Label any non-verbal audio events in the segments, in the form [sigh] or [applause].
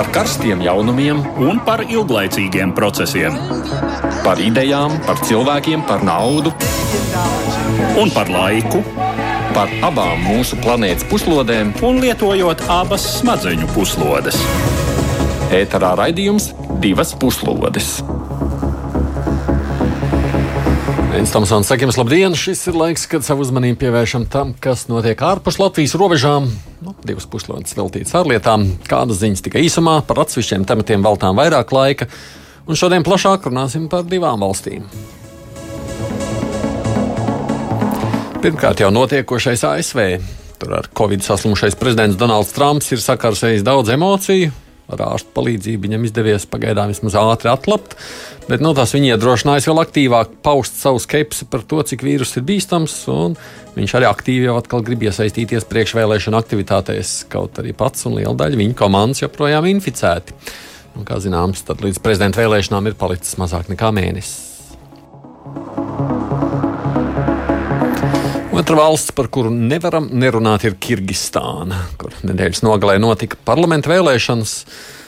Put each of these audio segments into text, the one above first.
par karstiem jaunumiem un par ilglaicīgiem procesiem. Par idejām, par cilvēkiem, par naudu un par laiku. Par abām mūsu planētas puslodēm, un lietojot abas smadzeņu puslodes. Ēterā raidījums divas puslodes. Saka jums labdien! Šis ir laiks, kad savu uzmanību pievēršam tam, kas notiek ārpus Latvijas robežām. Divas puslodes veltītas ārlietām, kādas ziņas tikai īsumā, par atsevišķiem tematiem veltām vairāk laika, un šodien plašāk runāsim par divām valstīm. Pirmkārt, jau notiekošais ASV. Tur ar Covid saslimušais prezidents Donalds Trumps ir sakarsējis daudz emociju. Ar ārstu palīdzību viņam izdevies pagaidām vismaz ātri atlapt, bet nu, tas viņu iedrošinājis vēl aktīvāk paust savu skepsi par to, cik vīrus ir bīstams. Viņš arī aktīvi jau atkal grib iesaistīties priekšvēlēšana aktivitātēs, kaut arī pats un liela daļa viņa komandas joprojām inficēti. Un, kā zināms, tad līdz prezidenta vēlēšanām ir palicis mazāk nekā mēnesis. Otra valsts, par kuru nevaram nerunāt, ir Kirgistāna, kur nedēļas nogalē notika parlamenta vēlēšanas.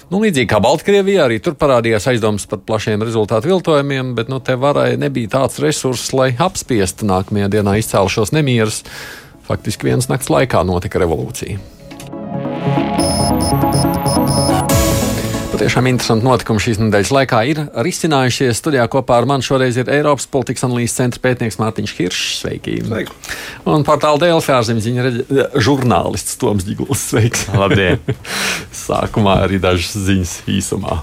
Nu, līdzīgi kā Baltkrievijā, arī tur parādījās aizdomas par plašiem rezultātu viltojumiem, bet nu, te varai nebija tāds resurss, lai apspiestu nākamajā dienā izcēlušos nemierus. Faktiski vienas nakts laikā notika revolūcija. Patiešām interesanti notikumi šīs nedēļas laikā ir risinājušies. Studijā kopā ar mani šoreiz ir Eiropas politikas analīzes centra pētnieks Mārtiņš Hiršs. Sveiki! Sveiki. Un portāla DLF ārzemju žurnālists Toms Gigls. Sveiks! Labdien! [laughs] Sākumā arī dažas ziņas īsumā.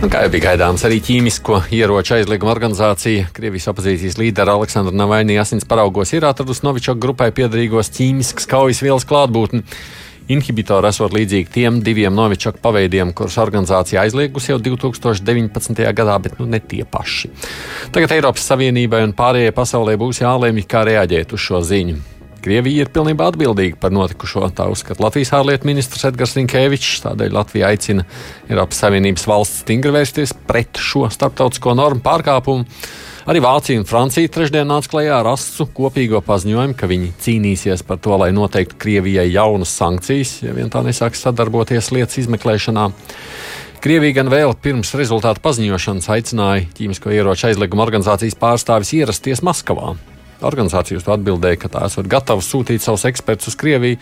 Nu, kā jau bija gaidāms, arī ķīmisko ieroču aizlieguma organizācija Krievijas opozīcijas līdera Aleksandra Navaini asins paraugos ir atradusi Novičoku grupai piedarīgos ķīmiskas kaujas vielas klātbūtni. Inhibitori esot līdzīgi tiem diviem Novičoku paveidiem, kurus organizācija aizliegusi jau 2019. gadā, bet nu, ne tie paši. Tagad Eiropas Savienībai un pārējai pasaulē būs jālēmj, kā reaģēt uz šo ziņu. Krievija ir pilnībā atbildīga par notikušo. Tā uzskata Latvijas ārlietu ministrs Edgars Rinkēvičs. Tādēļ Latvija aicina Eiropas Savienības valsts stingri vērsties pret šo starptautisko normu pārkāpumu. Arī Vācija un Francija trešdien nāca klajā ar asu kopīgo paziņojumu, ka viņi cīnīsies par to, lai noteiktu Krievijai jaunas sankcijas, ja vien tā nesāks sadarboties lietas izmeklēšanā. Krievija gan vēl pirms rezultātu paziņošanas aicināja ķīmisko ieroču aizlieguma organizācijas pārstāvis ierasties Maskavā. Organizācija uz to atbildēja, ka tā esot gatava sūtīt savus ekspertus uz Krieviju,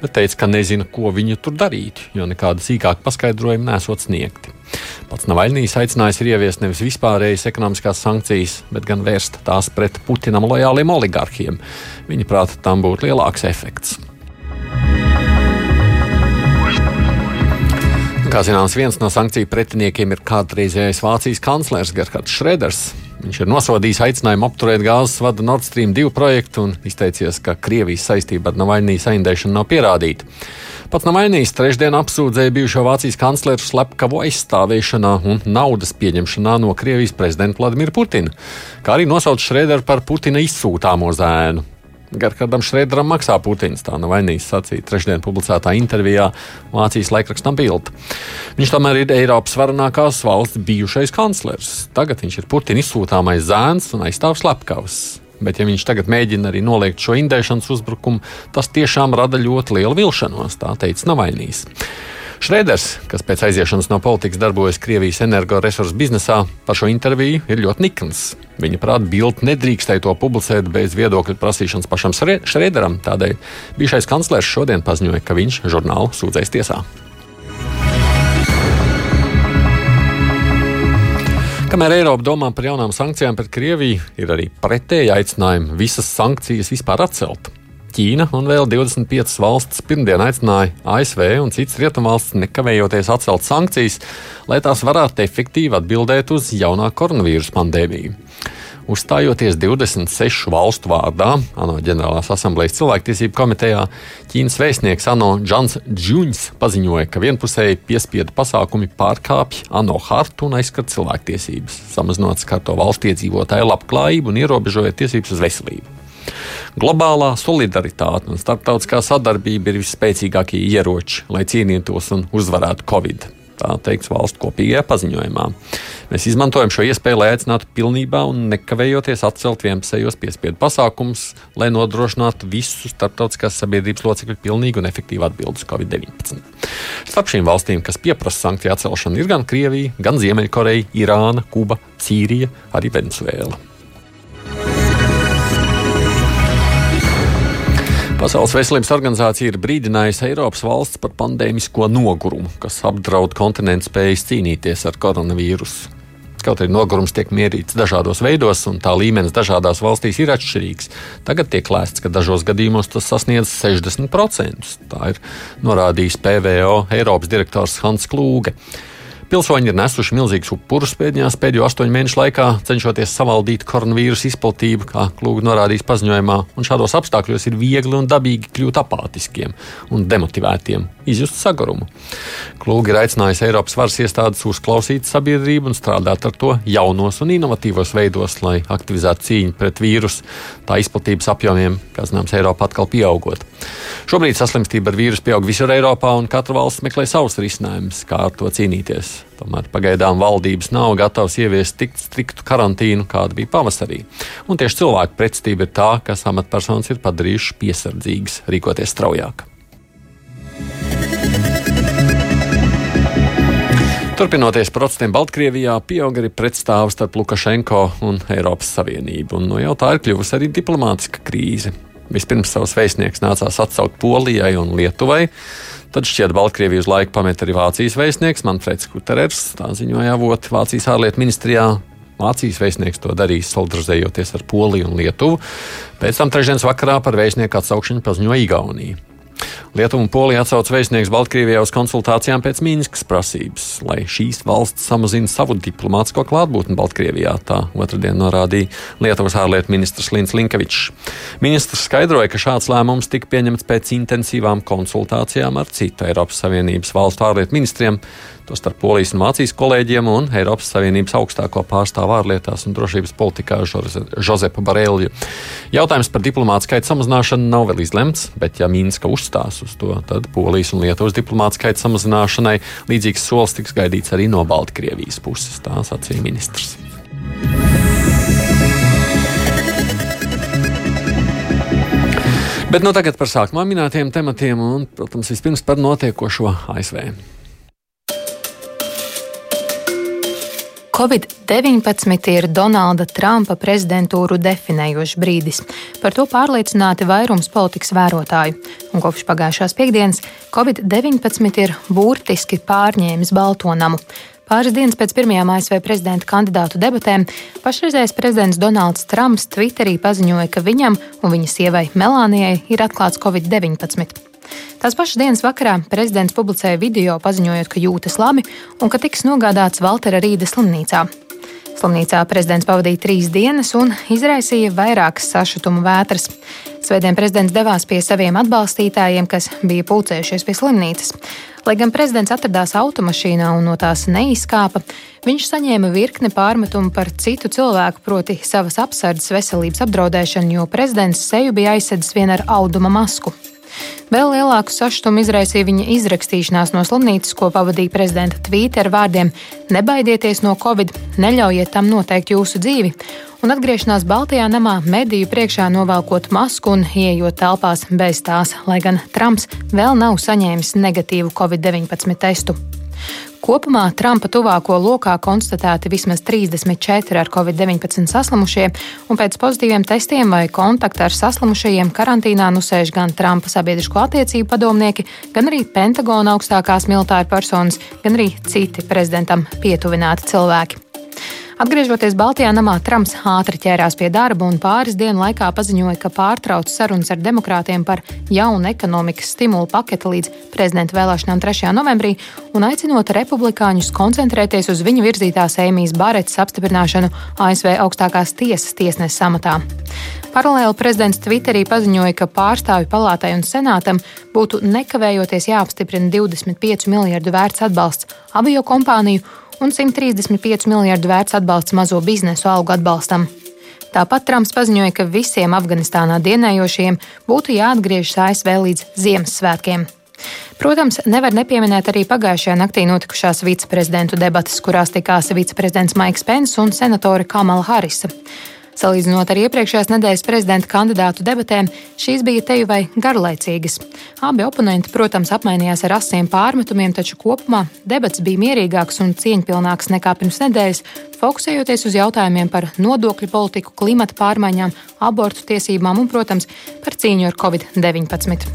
bet teica, ka nezina, ko viņi tur darīt, jo nekāda sīkāka paskaidrojuma nesot sniegti. Pats Navaļnijas aicinājis ir ieviest nevis vispārējas ekonomiskās sankcijas, bet gan vērst tās pret Putinam lojāliem oligarkiem. Viņa prāta tam būtu lielāks efekts. Kā zināms, viens no sankciju pretiniekiem ir kādreizējais Vācijas kanclers Gerhards Šreders. Viņš ir nosodījis aicinājumu apturēt gāzes vada Nord Stream 2 projektu un izteicies, ka Krievijas saistība ar Navaļnijas saindēšanu nav pierādīta. Pats Navaļnijas trešdien apsūdzēja bijušo Vācijas kancleru slepkavu aizstāvēšanā un naudas pieņemšanā no Krievijas prezidenta Vladimira Putina, kā arī nosauc Šrēderu par Putina izsūtāmo zēnu. Gerhardam Šrēderam maksā Putins. Tā nav vainīgs sacīt trešdien publicētā intervijā Vācijas laikrakstam Bild. Viņš tomēr ir Eiropas varenākās valsts bijušais kanclers. Tagad viņš ir Putina izsūtāmais zēns un aizstāv slepkavas. Bet, ja viņš tagad mēģina arī noliegt šo indēšanas uzbrukumu, tas tiešām rada ļoti lielu vilšanos, tā teica Navainīs. Šrēders, kas pēc aiziešanas no politikas darbojas Krievijas energoresursu biznesā, par šo interviju ir ļoti nikns. Viņa prāta bildi nedrīkstēja to publicēt bez viedokļu prasīšanas pašam Šrēderam. Tādēļ bijušais kanclers šodien paziņoja, ka viņš žurnālu sūdzēs tiesā. Kamēr Eiropa domā par jaunām sankcijām pret Krieviju, ir arī pretēji aicinājumi visas sankcijas vispār atcelt. Ķīna un vēl 25 valstis pirmdien aicināja ASV un citas rietumvalstis nekavējoties atcelt sankcijas, lai tās varētu efektīvi atbildēt uz jaunā koronavīrusa pandēmiju. Uzstājoties 26 valstu vārdā, ANO ģenerālās asamblejas cilvēktiesību komitejā, Ķīnas vēstnieks ANO Džans Džuņs paziņoja, ka vienpusēji piespiedu pasākumi pārkāpj ANO hartu un aizskar cilvēktiesības, samazinot skarto valstu iedzīvotāju labklājību un ierobežojot tiesības uz veselību. Globālā solidaritāte un starptautiskā sadarbība ir visspēcīgākie ieroči, lai cīnītos un uzvarētu Covid. Tā teikts valstu kopīgajā paziņojumā. Mēs izmantojam šo iespēju, lai aicinātu pilnībā un nekavējoties atcelt vienpusējos piespiedu pasākumus, lai nodrošinātu visu starptautiskās sabiedrības locekļu pilnīgu un efektīvu atbildi uz Covid-19. Starp šīm valstīm, kas pieprasa sankciju atcelšanu, ir gan Krievija, gan Ziemeļkoreja, Irāna, Kuba, Sīrija, arī Venezuela. Pasaules veselības organizācija ir brīdinājusi Eiropas valsts par pandēmisko nogurumu, kas apdraud kontinentu spējas cīnīties ar koronavīrusu. Kaut arī nogurums tiek mierīts dažādos veidos, un tā līmenis dažādās valstīs ir atšķirīgs. Tagad tiek lēsts, ka dažos gadījumos tas sasniedz 60%. Tā ir norādījis PVO Eiropas direktors Hans Klūge. Pilsoņi ir nesuši milzīgus upurus pēdējās pēdējo astoņu mēnešu laikā, cenšoties savaldīt koronavīrusa izplatību, kā Klūga norādījis paziņojumā, un šādos apstākļos ir viegli un dabīgi kļūt apātiskiem un demotivētiem, izjust sagurumu. Klūga ir aicinājusi Eiropas varas iestādes uzklausīt sabiedrību un strādāt ar to jaunos un inovatīvos veidos, lai aktivizētu cīņu pret vīrusu, tā izplatības apjomiem, kā zināms, Eiropā atkal pieaugot. Šobrīd saslimstība ar vīrusu pieaug visur Eiropā, un katra valsts meklē savus risinājumus, kā ar to cīnīties. Tomēr pagaidām valdības nav gatavas ieviest tik striktu karantīnu, kāda bija pavasarī. Un tieši cilvēku pretstība ir tā, kas amatpersonas ir padarījušas piesardzīgas, rīkoties straujāk. Turpinoties procesiem Baltkrievijā, pieaug arī pretstāvs starp Lukašenko un Eiropas Savienību, un no jau tā ir kļuvusi arī diplomātiska krīze. Vispirms savus vēstniekus nācās atsaukt Polijai un Lietuvai. Tad šķiet, Baltkrieviju uz laiku pameta arī Vācijas vēstnieks Manfreds Kuterers. Tā ziņoja avot Vācijas ārlietu ministrijā. Vācijas vēstnieks to darīs, solidarizējoties ar Poliju un Lietuvu. Pēc tam trešdienas vakarā par vēstnieku atsaukšanu paziņoja Igaunija. Lietuva un Polija atsauc vēstnieks Baltkrievijā uz konsultācijām pēc Mīnskas prasības, lai šīs valsts samazina savu diplomātsko klātbūtni Baltkrievijā. Tā otrdien norādīja Lietuvas ārlietu ministrs Lins Linkevičs. Ministrs skaidroja, ka šāds lēmums tika pieņemts pēc intensīvām konsultācijām ar citu Eiropas Savienības valstu ārlietu ministriem tostarp Polijas un Vācijas kolēģiem un Eiropas Savienības augstāko pārstāvu ārlietās un drošības politikā Žozepu Barēlju. Jautājums par diplomātu skaitu samazināšanu nav vēl izlemts, bet ja Mīnska uzstās uz to, tad Polijas un Lietuvas diplomātu skaitu samazināšanai līdzīgs solis tiks gaidīts arī no Baltkrievijas puses, tā sacīja ministrs. Bet nu tagad par sākumā minētiem tematiem un, protams, vispirms par notiekošo ASV. Covid-19 ir Donalda Trumpa prezidentūru definējošs brīdis. Par to pārliecināti vairums politikas vērotāju. Un kopš pagājušās piekdienas Covid-19 ir burtiski pārņēmis Baltonamu. Pāris dienas pēc pirmajām ASV prezidenta kandidātu debatēm pašreizējais prezidents Donalds Trumps Twitterī paziņoja, ka viņam un viņa sievai Melānijai ir atklāts Covid-19. Tās pašas dienas vakarā prezidents publicēja video, paziņojot, ka jūtas labi un ka tiks nogādāts Valtera Rīda slimnīcā. Slimnīcā prezidents pavadīja trīs dienas un izraisīja vairākas sašutumu vētras. Svētdien prezidents devās pie saviem atbalstītājiem, kas bija pulcējušies pie slimnīcas. Lai gan prezidents atradās automašīnā un no tās neizkāpa, viņš saņēma virkni pārmetumu par citu cilvēku, proti, savas apsardzes veselības apdraudēšanu, jo prezidents seju bija aizsedzis vien ar auduma masku. Vēl lielāku sašutumu izraisīja viņa izrakstīšanās no slimnīcas, ko pavadīja prezidenta tvīte ar vārdiem: Nebaidieties no covid, neļaujiet tam noteikt jūsu dzīvi. Un atgriešanās Baltijā namā mediju priekšā novelkot masku un ieejot telpās bez tās, lai gan Trumps vēl nav saņēmis negatīvu covid-19 testu. Kopumā Trumpa tuvāko lokā konstatēti vismaz 34 ar covid-19 saslimušie, un pēc pozitīviem testiem vai kontakta ar saslimušajiem karantīnā nu sēž gan Trumpa sabiedrisko attiecību padomnieki, gan arī Pentagona augstākās militāra personas, gan arī citi prezidentam pietuvināti cilvēki. Atgriežoties Baltijā namā, Trumps ātri ķērās pie darba un pāris dienu laikā paziņoja, ka pārtrauc sarunas ar demokrātiem par jaunu ekonomikas stimulu paketi līdz prezidenta vēlēšanām 3. novembrī un aicinot republikāņus koncentrēties uz viņa virzītās Ēmijas Baretas apstiprināšanu ASV augstākās tiesas tiesneses amatā. Paralēli prezidents Twitterī paziņoja, ka pārstāvju palātai un senātam būtu nekavējoties jāapstiprina 25 miljardu vērts atbalsts avio kompāniju un 135 miljardu vērts atbalsts mazo biznesu algu atbalstam. Tāpat Trumps paziņoja, ka visiem Afganistānā dienējošiem būtu jāatgriežas ASV līdz Ziemassvētkiem. Protams, nevar nepieminēt arī pagājušajā naktī notikušās viceprezidentu debatas, kurās tikās viceprezidents Maiks Pence un senatore Kamala Harisa. Salīdzinot ar iepriekšējās nedēļas prezidenta kandidātu debatēm, šīs bija teju vai garlaicīgas. Abi oponenti, protams, apmainījās ar asiem pārmetumiem, taču kopumā debats bija mierīgāks un cieņpilnāks nekā pirms nedēļas, fokusējoties uz jautājumiem par nodokļu politiku, klimata pārmaiņām, abortu tiesībām un, protams, par cīņu ar covid-19.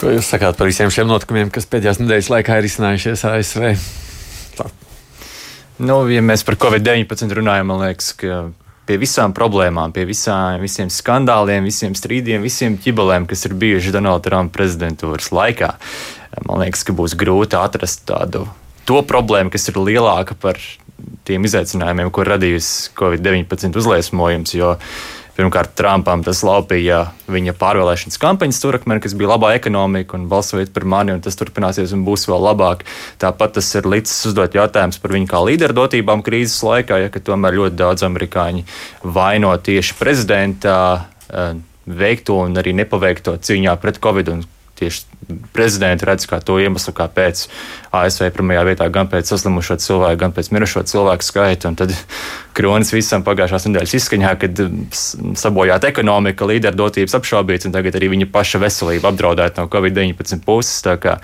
Ko jūs sakāt par visiem šiem notikumiem, kas pēdējās nedēļas laikā ir izcinājušies ASV? Tā. Nu, ja mēs par Covid-19 runājam, man liekas, ka pie visām problēmām, pie visā, visiem skandāliem, visiem strīdiem, visiem ķibelēm, kas ir bijuši Donalda Trumpa prezidentūras laikā, man liekas, ka būs grūti atrast tādu to problēmu, kas ir lielāka par tiem izaicinājumiem, ko radījusi Covid-19 uzliesmojums. Jo Pirmkārt, Trumpam tas laupīja viņa pārvēlēšanas kampaņas turakmeni, kas bija labā ekonomika un balsojiet par mani, un tas turpināsies un būs vēl labāk. Tāpat tas ir līdzs uzdot jautājums par viņu kā līderu dotībām krīzes laikā, ja tomēr ļoti daudz amerikāņi vaino tieši prezidenta eh, veikto un arī nepaveikto cīņā pret Covid un tieši prezidenti redz kā to iemeslu, kāpēc ASV pirmajā vietā gan pēc saslimušo cilvēku, gan pēc mirušo cilvēku skaita. Un tad [laughs] kronis visam pagājušās nedēļas izskaņā, kad sabojāta ekonomika, līderdotības apšaubīts, un tagad arī viņa paša veselība apdraudēta no Covid-19 puses. Tā kā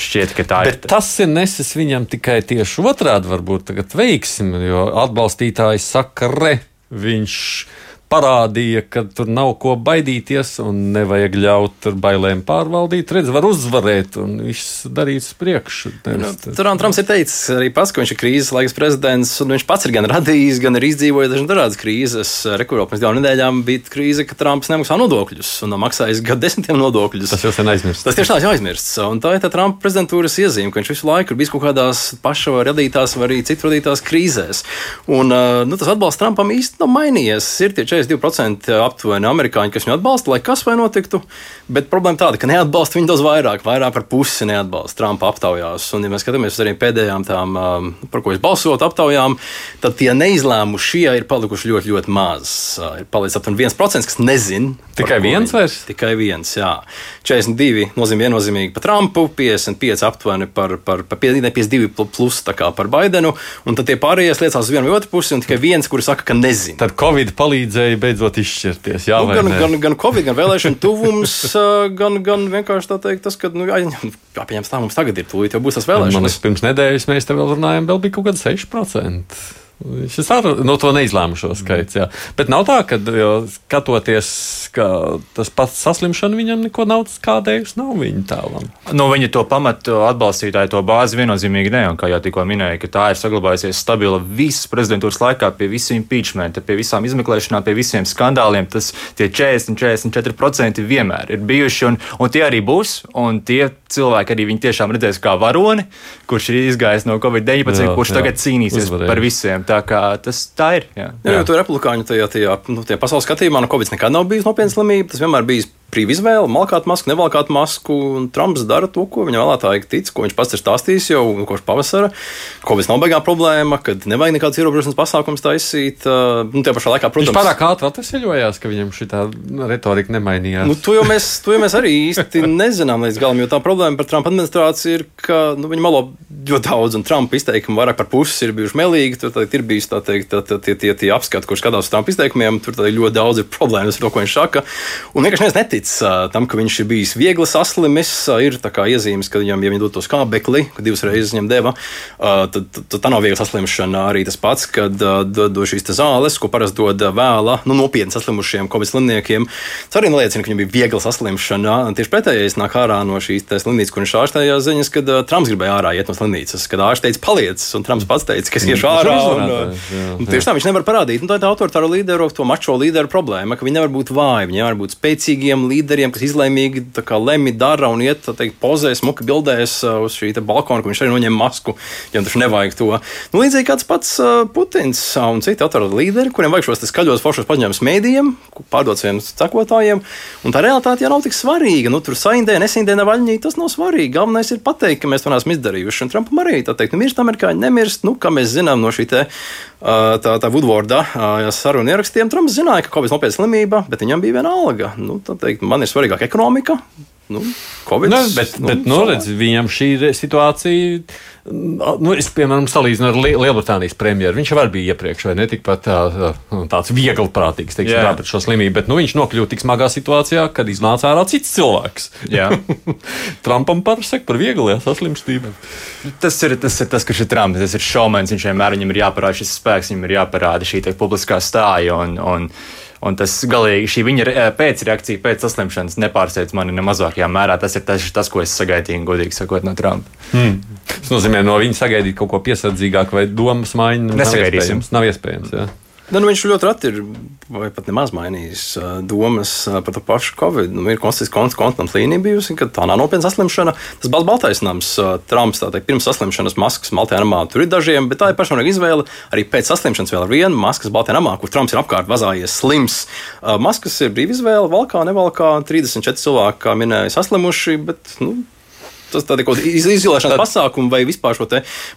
šķiet, ka tā Bet ir. Tas ir nesis viņam tikai tieši otrādi, varbūt tagad veiksim, jo atbalstītājs saka, re, viņš ir parādīja, ka tur nav ko baidīties un nevajag ļaut bailēm pārvaldīt. Redz, var uzvarēt un viss darīt priekšu. Nu, Trumps ir teicis arī pats, ka viņš ir krīzes laiks prezidents, un viņš pats ir gan radījis, gan ir izdzīvojis dažādas krīzes. Rekurā pirms divām nedēļām bija krīze, ka Trumps nemaksā nodokļus un maksājis gadu desmitiem nodokļus. Tas jau sen aizmirsts. Tas tieši tā jau aizmirsts. Un tā ir tā Trumpa prezidentūras iezīme, ka viņš visu laiku ir bijis kaut kādās paša radītās vai arī citu radītās krīzēs. Un nu, tas atbalsts Trumpam īstenībā nav mainījies. Ir tie 42% aptuveni amerikāņi, kas viņu atbalsta, lai kas vai notiktu. Bet problēma tāda, ka neatbalsta viņu daudz vairāk, vairāk par pusi neatbalsta Trumpa aptaujās. Un, ja mēs skatāmies uz arī pēdējām tām, um, par ko es balsotu aptaujām, tad tie neizlēmušie ir palikuši ļoti, ļoti maz. Uh, ir palicis aptuveni 1%, kas nezina. Tikai viens vairs? Tikai viens, jā. 42 nozīmē viennozīmīgi par Trumpu, 55 aptuveni par, par, par 52 plus par Baidenu, un tad tie pārējie liecās uz vienu vai otru pusi, un tikai viens, kurš saka, ka nezina. Tad Covid palīdzēja beidzot izšķirties. Jā, nu, gan, gan, gan Covid, gan vēlēšana tuvums, [laughs] gan, gan vienkārši tā teikt, tas, ka, nu, jāpieņem tā, mums tagad ir tūlīt, jau būs tas vēlēšanas. Man pirms nedēļas mēs te vēl runājam, vēl bija kaut kādi 6%. Šis ar no to neizlēmušo skaits. Jā. Bet nav tā, ka skatoties, ka tas pats saslimšana viņam neko nav skādējusi, nav viņa tēlam. Nu, viņa to pamatu atbalstītāju, to bāzi viennozīmīgi ne. Un, kā jau tikko minēja, ka tā ir saglabājusies stabila visas prezidentūras laikā, pie visu impeachment, pie visām izmeklēšanām, pie visiem skandāliem. Tas tie 40, 44% vienmēr ir bijuši, un, un tie arī būs. Un tie cilvēki arī tiešām redzēs kā varoni, kurš ir izgājis no Covid-19, kurš jā, tagad cīnīsies uzvarēja. par visiem. Tā kā tas tā ir. Jā, jā. jā tur republikāņu tajā, tajā, nu, tajā pasaules skatījumā no Covid nekad nav bijis nopietna slimība. Tas vienmēr bijis brīva izvēle, malkāt masku, nevalkāt masku. Trumps dara to, ko viņa vēlētāji tic, ko viņš pats ir stāstījis jau kopš pavasara. Covid nav beigā problēma, kad nevajag nekādas ierobežošanas pasākumus taisīt. Nu, tie pašā laikā, protams, viņš pārāk ātri atvesaļojās, ka viņam šī retorika nemainījās. Nu, to, jau mēs, to jau mēs arī īsti [laughs] nezinām līdz galam, jo tā problēma par Trumpa administrāciju ir, ka nu, viņi malo ļoti daudz, un Trumpa izteikumi vairāk par pusi ir bijuši melīgi. Tur ir bijis tā teikt, tā, tā, tie, tie, tie apskati, kurš skatās uz Trumpa izteikumiem, tur ļoti daudz ir problēmas ar to, ko viņš saka. Un vienkārši neviens netic netic tam, ka viņš ir bijis viegli saslimis. Ir iezīmes, ka viņam, ja viņi dod to skābekli, ka divas reizes viņam deva, tad, tad, tā nav viegla saslimšana. Arī tas pats, kad dod šīs zāles, ko parasti dod vēlā, nu, nopietni saslimušiem covid slimniekiem. Tas arī neliecina, ka viņam bija viegla saslimšana. Tieši pretējais nāk ārā no šīs slimnīcas, kur viņš ārstējās ziņas, kad Trumps gribēja ārā iet no slimnīcas, kad ārsts teica, paliec, un Trumps pats teica, ka es iešu ārā. Un, un, un tieši tā viņš nevar parādīt. Un tā ir tā autoritāra līderu, to mačo līderu problēma, ka viņi nevar būt vāji, viņi nevar būt spēcīgiem līderiem, kas izlēmīgi lemj, dara un iet, teikt, pozē, smuki bildēs uh, uz šī balkona, kur viņš arī noņem masku, ja taču nevajag to. Nu, līdzīgi kāds pats uh, Putins un citi atrada līderi, kuriem vajag šos skaļos foršos paņēmumus mēdījiem, pārdot saviem sekotājiem. Un tā realitāte jau nav tik svarīga. Nu, tur saindē, nesindē, nevaļņī, tas nav svarīgi. Galvenais ir pateikt, ka mēs to neesam izdarījuši. Un Trumpam arī tā teikt, nu, mirst amerikāņi, nemirst. Nu, kā mēs zinām no šī te tā, tā Woodwarda sarunu ierakstiem. Trumps zināja, ka Covid nopietna slimība, bet viņam bija viena alga. Nu, teikt, man ir svarīgāka ekonomika. Nu, COVID, nu, bet, nu, bet nu, redz, viņam šī situācija, nu, es, piemēram, salīdzinu ar Lielbritānijas premjeru. Viņš arī bija iepriekš, vai ne tikpat tā, tāds viegli prātīgs, teiksim, tā, pret šo slimību, bet nu, viņš nokļuva tik smagā situācijā, kad iznāca ārā cits cilvēks. [laughs] Trumpam parasek par vieglu saslimstību. Tas ir tas, ir tas kurš ir Trumps, tas ir šaumens, viņš vienmēr viņam ir jāparāda šis spēks, viņam ir jāparāda šī publiskā stāja. Un, un, Un tas galīgi šī viņa eh, pēcreakcija pēc saslimšanas nepārsteidz mani ne mazākajā mērā. Tas ir tas, tas ko es sagaidīju, godīgi sakot, no Trumpa. Hmm. Tas nozīmē, no viņa sagaidīt kaut ko piesardzīgāku vai domas maiņu. Nesagaidīsim. Nav iespējams. Nav iespējams jā. Ne, nu, viņš ļoti reti ir, vai pat nemaz mainījis uh, domas uh, par to pašu Covid. Nu, ir konstants konstants līnija bijusi, ka tā nav nopietna saslimšana. Tas balts baltais nams, uh, Trumps, tā teikt, pirms saslimšanas maskas Baltajā namā tur ir dažiem, bet tā ir personīga izvēle. Arī pēc saslimšanas vēl ar vienu maskas Baltajā namā, kur Trumps ir apkārt vazājies slims. Maskas ir brīva izvēle, valkā, nevalkā. 34 cilvēki, kā minēja, saslimuši, bet nu, tas tādi kaut kādi izolēšanās pasākumi vai vispār šo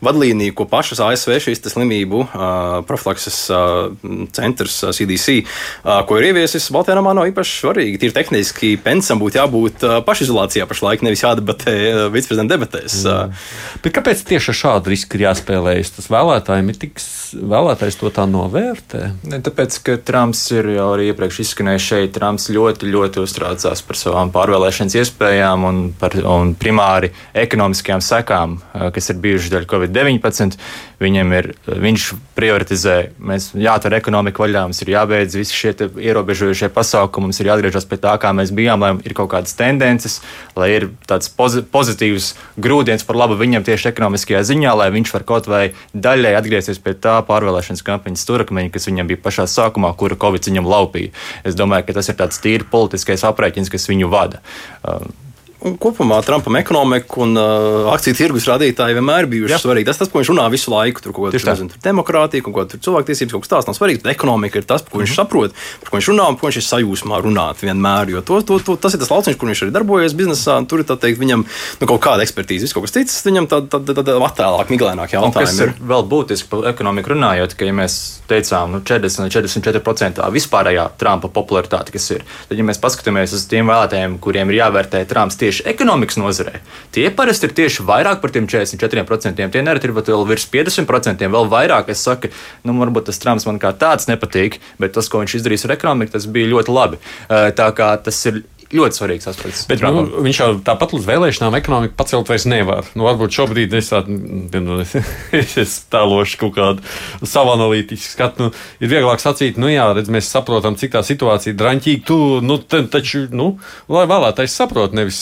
vadlīniju, ko pašas ASV šīs slimību uh, profilakses uh, centrs uh, CDC, uh, ko ir ieviesis Baltijā namā, nav īpaši svarīgi. Tīri tehniski pensam būtu jābūt uh, pašizolācijā pašlaik, nevis jādebatē uh, viceprezidenta debatēs. Uh. Bet kāpēc tieši ar šādu risku ir jāspēlējas? Tas vēlētājiem ir tik vēlētājs to tā novērtē? Ne, tāpēc, ka Trumps ir jau arī iepriekš izskanējis šeit, Trumps ļoti, ļoti uztraucās par savām pārvēlēšanas iespējām un, par, un primāri arī ekonomiskajām sekām, kas ir bijušas dēļ Covid-19. Viņam ir, viņš prioritizē, mēs jātur ekonomika vaļā, mums ir jābeidz visi šie ierobežojušie pasākumi, mums ir jāatgriežas pie tā, kā mēs bijām, lai ir kaut kādas tendences, lai ir tāds pozitīvs grūdienis par labu viņam tieši ekonomiskajā ziņā, lai viņš var kaut vai daļai atgriezties pie tā pārvēlēšanas kampaņas turakmeņa, kas viņam bija pašā sākumā, kura Covid viņam laupīja. Es domāju, ka tas ir tāds tīri politiskais aprēķins, kas viņu vada. Un kopumā Trumpam ekonomika un uh, akciju tirgus rādītāji vienmēr bijuši Jā. svarīgi. Tas, tas, ko viņš runā visu laiku, tur kaut kāda demokrātija, kaut kāda cilvēktiesības, kaut kas tāds nav svarīgs, bet ekonomika ir tas, ko viņš mm -hmm. saprot, par ko viņš runā un ko viņš ir sajūsmā runāt vienmēr. Jo to, to, to, tas ir tas lauciņš, kur viņš arī darbojas biznesā. Tur ir teikt, viņam nu, kaut kāda ekspertīze, kaut kas cits, viņam tāda tā, tā, tā attēlāk, miglēnāk jautājumi. Tas ir vēl būtiski par ekonomiku runājot, ka, ja mēs teicām, nu, 40 līdz 44% vispārējā Trumpa popularitāte, kas ir, tad, ja mēs paskatāmies uz tiem vēlētājiem, kuriem ir jāvērtē Trumps tieši ekonomikas nozarē, tie parasti ir tieši vairāk par tiem 44%. Tie nereti ir pat vēl virs 50%, vēl vairāk. Es saku, nu, varbūt tas Trumps man kā tāds nepatīk, bet tas, ko viņš izdarīs ar ekonomiku, tas bija ļoti labi. Tā kā tas ir ļoti svarīgs aspekts. Bet, nu, viņš jau tāpat līdz vēlēšanām ekonomiku pacelt vairs nevar. Nu, varbūt šobrīd es, tā, nu, [laughs] es tēlošu kaut kādu savu analītisku skatu. Nu, ir vieglāk sacīt, nu jā, redz, mēs saprotam, cik tā situācija ir draņķīga. Tu, nu, te, taču, nu, lai vēlētājs saprot, nevis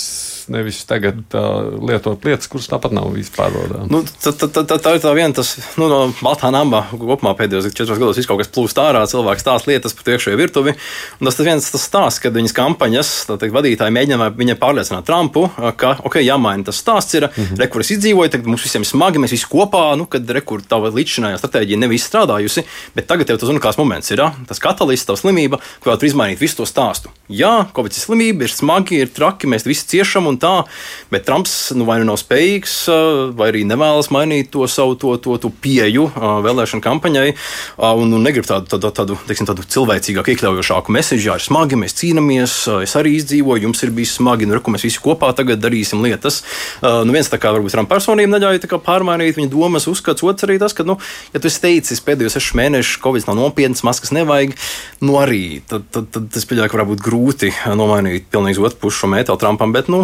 nevis tagad uh, lietot lietas, kuras tāpat nav vispār pārvaldāmas. Nu, tā, tā, tā, tā ir tā viena, tas nu, no Baltā namba kopumā pēdējos četros gados viss kaut kas plūst ārā, cilvēks stāsta lietas par iekšējo virtuvi. Un tas ir viens tas stāsts, kad viņas kampaņas teikt, vadītāji mēģina viņa pārliecināt Trumpu, ka, ok, jāmaina tas stāsts, ir, mm -hmm. re, kur es izdzīvoju, tagad mums visiem ir smagi, mēs visi kopā, nu, kad re, kur tava līdzinājā stratēģija nevis strādājusi, bet tagad tev tas unikāls moments ir, tas katalists, tava slimība, ko var izmainīt visu to stāstu. Jā, Covid ir slimība, ir smagi, ir traki, mēs visi ciešam un tā, bet Trumps nu, vai nu nav spējīgs, vai arī nevēlas mainīt to savu to, to, to pieju vēlēšanu kampaņai un, un negrib tādu, tādu, tādu, teiksim, tādu cilvēcīgāku, iekļaujošāku mēsīju. Ir smagi, mēs cīnāmies, es arī izdzīvoju, jums ir bijis smagi, nu, reku, mēs visi kopā tagad darīsim lietas. Nu, viens tā kā varbūt Trumpa personība neļauj pārmainīt viņa domas, uzskats, otrs arī tas, ka, nu, ja tu esi teicis pēdējos sešus mēnešus, Covid nav nopietns, maskas nevajag, nu arī tad, tad, tad, es pieļauju, ka varbūt grūti nomainīt pilnīgi otru pušu šo mētelu Trumpam, bet, nu,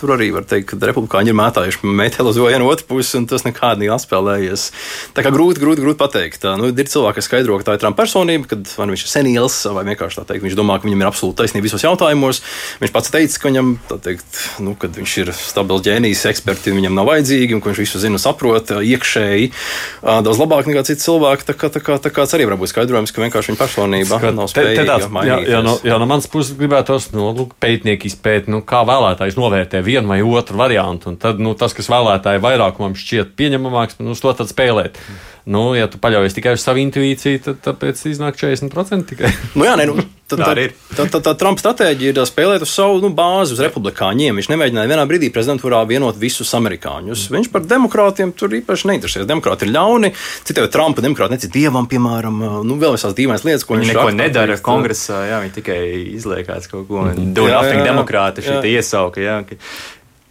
Tur arī var teikt, ka republikāņi ir mētājuši meteli uz vienu otru pusi, un tas nekādi nav atspēlējies. Tā kā grūti, grūti, grūti pateikt. Nu, ir cilvēki, kas skaidro, ka tā ir Trumpa personība, kad nu viņš ir senils, vai vienkārši tā teikt, viņš domā, ka viņam ir absolūti taisnība visos jautājumos. Viņš pats teica, ka viņam, teikt, nu, viņš ir stabils ģēnijs, eksperti viņam nav vajadzīgi, un ka viņš visu zina, saprot iekšēji daudz labāk nekā citi cilvēki. Tā kā, tā kā, tā kā arī var būt skaidrojums, ka vienkārši viņa personība Skat, nav spējīga mainīties. Jā, jā, no, jā, no manas puses gribētos, nu, lūk, pētnieki izpēt, nu, kā vēlētājs novērtē vienu vai otru variantu. Un tad nu, tas, kas vēlētāju vairākumam šķiet pieņemamāks, nu, uz to tad spēlēt. Nu, ja tu paļaujies tikai uz savu intuīciju, tad tāpēc iznāk 40% tikai. nu, jā, ne, nu, tā, Tā arī ir. tā, tā, tā Trumpa stratēģija ir spēlēt uz savu nu, bāzi, uz republikāņiem. Viņš nemēģināja vienā brīdī prezidentūrā vienot visus amerikāņus. Viņš par demokrātiem tur īpaši neinteresējas. Demokrāti ir ļauni, citiem Trumpa demokrāti necīt dievam, piemēram, nu, vēl visās dīvainas lietas, ko Viņi viņš neko raksta, nedara teikt, kongresā, jā, viņi tikai izliekās kaut ko. Do Jā, nothing jā, jā. demokrāti te iesauka. Jā, ka-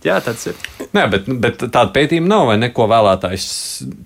jā tāds ir. Nē, bet, bet tāda pētījuma nav, vai neko vēlētājs,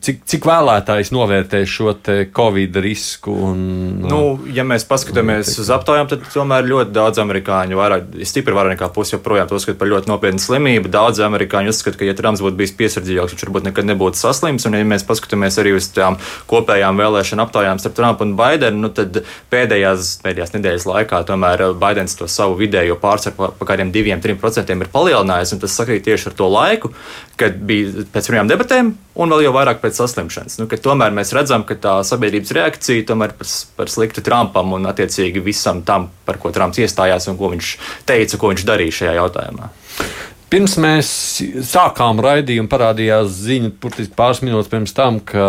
cik, cik vēlētājs novērtē šo Covid risku? Un, Nu, ja mēs paskatāmies uz aptaujām, tad tomēr ļoti daudz amerikāņu, vairāk, stipri vairāk nekā pusi joprojām to uzskata par ļoti nopietnu slimību. Daudz amerikāņu uzskata, ka, ja Trumps būtu bijis piesardzīgāks, viņš varbūt nekad nebūtu saslims. Un, ja mēs paskatāmies arī uz tām kopējām vēlēšanu aptaujām starp Trumpu un Baidenu, nu, tad pēdējās, pēdējās nedēļas laikā tomēr Baidens to savu vidējo pārsvaru pa, pa kādiem diviem, trim procentiem ir palielinājis. Sakrīt tieši ar to laiku, kad bija pēc pirmajām debatēm, un vēl jau vairāk pēc saslimšanas. Nu, tomēr mēs redzam, ka tā sabiedrības reakcija tomēr par, par sliktu Trumpam un attiecīgi visam tam, par ko Trumps iestājās un ko viņš teica, ko viņš darīja šajā jautājumā. Pirms mēs sākām raidījumu, parādījās ziņa, burtiski pāris minūtes pirms tam, ka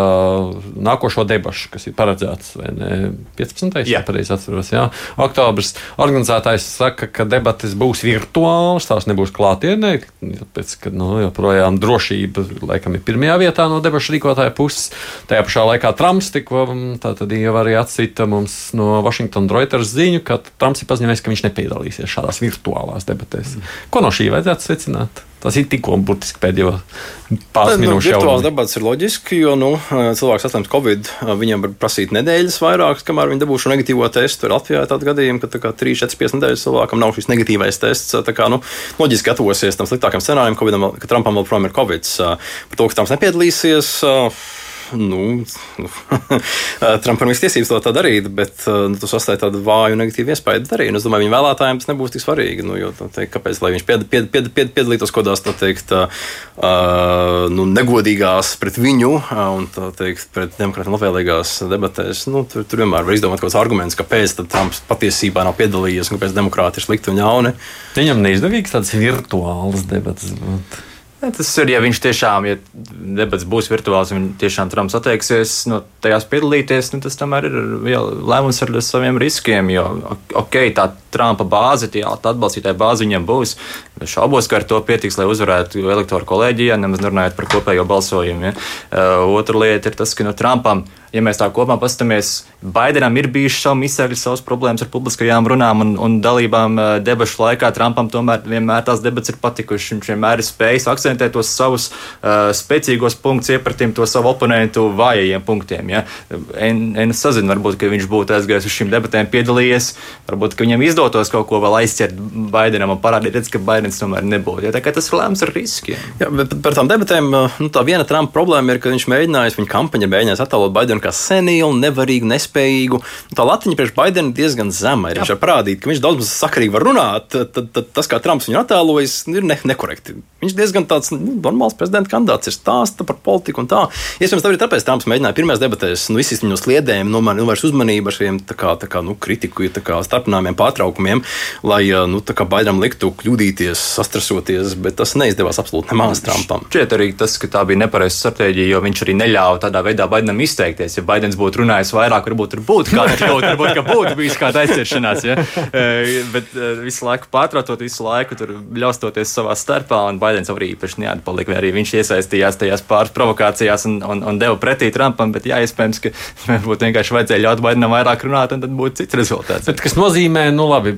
nākošo debašu, kas ir paredzēts, ne, 15. Jā. pareizi atceros, jā, oktobris, organizētājs saka, ka debatas būs virtuālas, tās nebūs klātienē, tāpēc, ka, nu, joprojām drošība, laikam, ir pirmajā vietā no debašu rīkotāja puses. Tajā pašā laikā Trumps tikko, mm, tā tad jau arī atsita mums no Washington Reuters ziņu, ka Trumps ir paziņojis, ka viņš nepiedalīsies šādās virtuālās debatēs. Ko no šī vajadzētu secināt? Tas ir tikko burtiski pēdējo pāris Nu, minūšu virtuāls jautājums. debats ir loģiski, jo nu, cilvēks saslims Covid, viņam var prasīt nedēļas vairāk, kamēr viņi dabūšu negatīvo testu. Tur Latvijā ir tādi gadījumi, ka tā kā 3, 4, 5 nedēļas cilvēkam nav šis negatīvais tests. Tā kā nu, loģiski gatavosies tam sliktākam scenārijam, Covidam, ka Trumpam vēl projām ir Covid. Par to, ka Trumps nepiedalīsies. Nu, nu, [laughs] Trumpam ir tiesības to tā darīt, bet nu, tas atstāja tādu vāju negatīvu iespēju darīt. Es domāju, viņa vēlētājiem tas nebūs tik svarīgi. Nu, jo, tā teikt, kāpēc viņš pied, pied, pied, pied, piedalītos tā teikt, uh, nu, negodīgās pret viņu uh, un teikt, pret demokrātiem labvēlīgās debatēs? Nu, tur, tur vienmēr var izdomāt kaut kāds arguments, kāpēc Trumps patiesībā nav piedalījies un kāpēc demokrāti ir slikti un ļauni. Viņam neizdevīgs tāds virtuāls debats. būt. Tas ir, ja viņš tiešām, ja debats būs virtuāls, un tiešām Trumps atteiksies no tajās piedalīties, nu, tas tomēr ir lēmums ar saviem riskiem. Jo, ok, tā Trumpa bāze, tie atbalstītāja bāze viņam būs. Šaubos, ka ar to pietiks, lai uzvarētu elektoru kolēģijā, nemaz nerunājot par kopējo balsojumu. Ja. Uh, otra lieta ir tas, ka no Trumpam ja mēs tā kopumā paskatāmies, Baidenam ir bijušas savu misēļu, savas problēmas ar publiskajām runām un, un dalībām eh, debašu laikā. Trumpam tomēr vienmēr tās debats ir patikušas. Viņš vienmēr ir spējis akcentēt tos savus uh, spēcīgos punktus, iepratīm to savu oponentu vājajiem punktiem. Ja? Es sazinu, varbūt, ka viņš būtu aizgājis uz šīm debatēm, piedalījies, varbūt, ka viņam izdotos kaut ko vēl aizķert Baidenam un parādīt, redz, ka Baidens tomēr nebūtu. Ja? Tā kā tas ir lēmums ar riskiem. Jā, par tām debatēm, nu, tā viena Trumpa problēma ir, ka viņš mēģinājis, viņa kampaņa mēģinājis attēlot Baidenu kā senilu, nevarīgu, nespējīgu. Tā latiņa priekš Baidena diezgan zema. Ir. Viņš var parādīt, ka viņš daudz maz sakarīgi var runāt, tad, tad, tad tas, kā Trumps viņu attēlojas, ir ne, nekorekti. Viņš diezgan tāds nu, normāls prezidenta kandidāts, ir stāsta par politiku un tā. Iespējams, tā arī tāpēc Trumps mēģināja pirmās debatēs, nu, visas viņu sliedēm, nu, man novērst uzmanību ar šiem tā kā, tā kā, nu, kritiku, tā kā starpinājumiem, pārtraukumiem, lai, nu, tā kā Baidenam liktu kļūdīties, sastrasoties, bet tas neizdevās absolūti nemaz Trumpam. Šķiet arī tas, ka tā bija nepareiza stratēģija, jo viņš arī neļāva tādā veidā Baidenam izteikties. Ja Baidens būtu runājis vairāk, varbūt tur būtu kāda kļūda, varbūt būtu bijis kāda aizķeršanās. Ja? Bet visu laiku pārtraucot, visu laiku tur bļaustoties savā starpā, un Baidens arī īpaši neatpalika. Arī viņš iesaistījās tajās pāris provokācijās un, un, un deva pretī Trumpam, bet jā, iespējams, ka [laughs] varbūt vienkārši vajadzēja ļaut Baidenam vairāk runāt, un tad būtu cits rezultāts. Bet kas nozīmē, nu labi,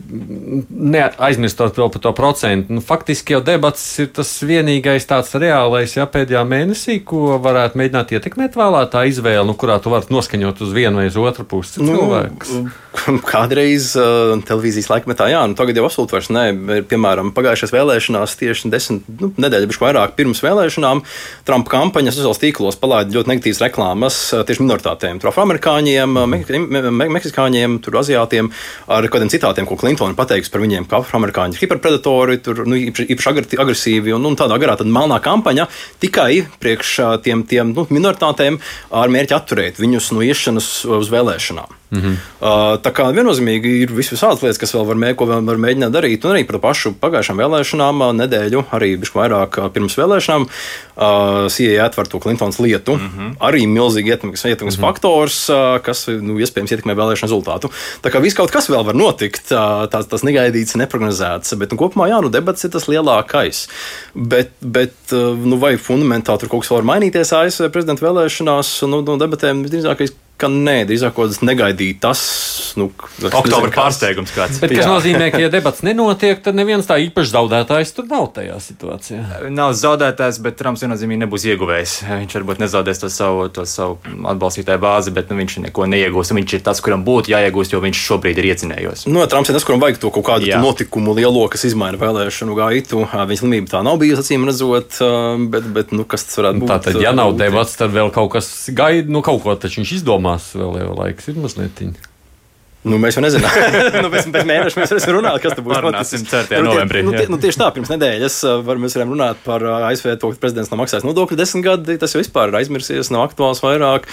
neaizmirstot vēl par to procentu. Nu, faktiski jau debats ir tas vienīgais tāds reālais, ja pēdējā mēnesī, ko varētu mēģināt ietekmēt vēlētāju izvēli, nu, kurā tu vari noskaņot uz vienu vai uz otru pusi Nu, cilvēks. [laughs] Kādreiz uh, televīzijas laikmetā, jā, nu tagad jau absolūti vairs. Ir, Piemēram, pagājušajās vēlēšanās, tieši desmit nu, nedēļas, bišķi vairāk pirms vēlēšanām, Trumpa kampaņas sociālos tīklos palaida ļoti negatīvas reklāmas uh, tieši minoritātēm. Tur afroamerikāņiem, uh, me me me meksikāņiem, tur aziātiem ar kādiem citātiem, ko Klintona pateiks par viņiem, ka afroamerikāņi ir hiperpredatori, tur nu, īpaši, agresīvi un, un tādā garā tad melnā kampaņa tikai priekš uh, tiem, tiem nu, minoritātēm ar mērķi atturēt viņus no iešanas uz vēlēšanām. Mm -hmm. uh, tā kā viennozīmīgi ir visādas lietas, kas vēl var, mē, vēl var mēģināt darīt. Un arī par pašu pagājušām vēlēšanām, nedēļu, arī vairāk pirms vēlēšanām, uh, CIA atver to Clintons lietu. Mm -hmm. Arī milzīgi ietekmes, ietekmes mm -hmm. faktors, uh, kas nu, iespējams ietekmē vēlēšanu rezultātu. Tā kā viss kaut kas vēl var notikt, uh, tas, tas negaidīts, neprognozēts. Bet nu, kopumā, jā, nu, debats ir tas lielākais. Bet, bet uh, nu, vai fundamentāli tur kaut kas var mainīties ASV prezidenta vēlēšanās, nu, no debatēm visdrīzākais ka nē, drīzāk kas negaidītas. Nu, Oktobra pārsteigums kāds. Bet, kas nozīmē, ka, ja debats nenotiek, tad neviens tā īpaši zaudētājs tur nav tajā situācijā. Nav zaudētājs, bet Trumps viennozīmīgi nebūs ieguvējis. Viņš varbūt nezaudēs to savu, to savu atbalstītāju bāzi, bet nu, viņš neko neiegūs. Viņš ir tas, kuram būtu jāiegūst, jo viņš šobrīd ir iecinējos. No, nu, Trumps ir tas, kuram vajag to kaut kādu Jā. notikumu lielo, kas izmaina vēlēšanu gaitu. Viņa slimība tā nav bijusi, acīm redzot, bet, bet nu, kas tas varētu būt? Tā tad, ja nav debats, tad vēl kaut kas gaida, nu kaut ko taču viņš izdomā domās, vēl jau laiks ir mazliet. Nu, mēs jau nezinām, [laughs] nu, pēc, pēc mēneša mēs varam runāt, kas tur būs. Runāsim 4. novembrī. Nu, tie, nu, tieši tā, pirms nedēļas var, mēs varam runāt par ASV to, ka prezidents nav maksājis nodokļu desmit gadi. Tas jau vispār ir aizmirsies, nav aktuāls vairāk.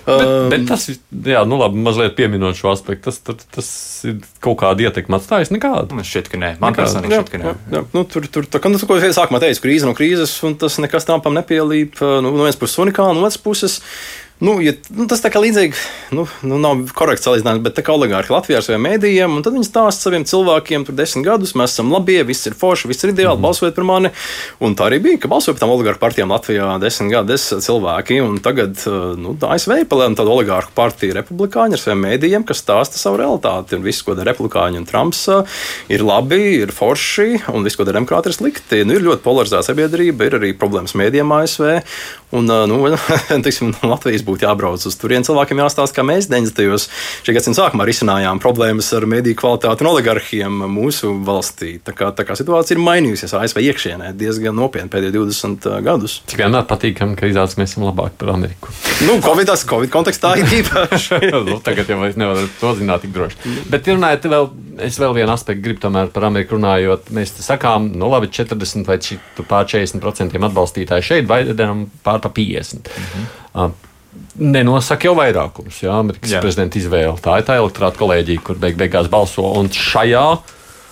Bet, um, bet tas, jā, nu labi, mazliet pieminot šo aspektu, tas, tas, tas ir kaut kāda ietekme atstājis nekādu. Man šķiet, ka nē. Man personīgi šķiet, ka nē. Jā, jā. Nu, tur, tur, tā kā, nu, ko es sākumā teicu, krīze no krīzes, un tas nekas Trumpam nepielīp. Nu, no vienas puses unikāli, no otras puses. Nu, ja, nu, tas tā kā līdzīgi, nu, nu nav korekts salīdzinājums, bet tā kā oligārhi Latvijā ar saviem mēdījiem, un tad viņi stāsta saviem cilvēkiem, tur desmit gadus mēs esam labie, viss ir forši, viss ir ideāli, mm -hmm. balsojiet par mani. Un tā arī bija, ka balsoja par tām oligārhu partijām Latvijā desmit gadus cilvēki, un tagad nu, ASV palēma tādu oligārhu partiju republikāņu ar saviem mēdījiem, kas stāsta savu realitāti. Un viss, ko dara republikāņi un Trumps, ir labi, ir forši, un viss, ko dara demokrāti, ir slikti. Nu, ir ļoti polarizēta sabiedrība, ir arī problēmas mēdījiem ASV. Un, nu, [laughs] teiksim, Latvijas būtu jābrauc uz turieni. Cilvēkiem jāstāsta, kā mēs 90. šī gadsimta sākumā risinājām problēmas ar mediju kvalitāti un oligarhiem mūsu valstī. Tā kā, tā kā situācija ir mainījusies ASV iekšienē diezgan nopietni pēdējos 20 gadus. Cik vienmēr patīkami, ka izrādās, mēs esam labāki par Ameriku. nu, COVID, COVID kontekstā ir īpaši. [laughs] nu, tagad jau es nevaru to zināt tik droši. Bet runājot vēl, es vēl vienu aspektu gribu tomēr par Ameriku runājot. Mēs sakām, nu labi, 40 vai pār 40% atbalstītāji šeit, vai pār pa 50. Mm -hmm nenosaka jau vairākums. Jā, Amerikas jā. prezidenta izvēle. Tā ir tā elektorāta kolēģija, kur beig beigās balso. Un šajā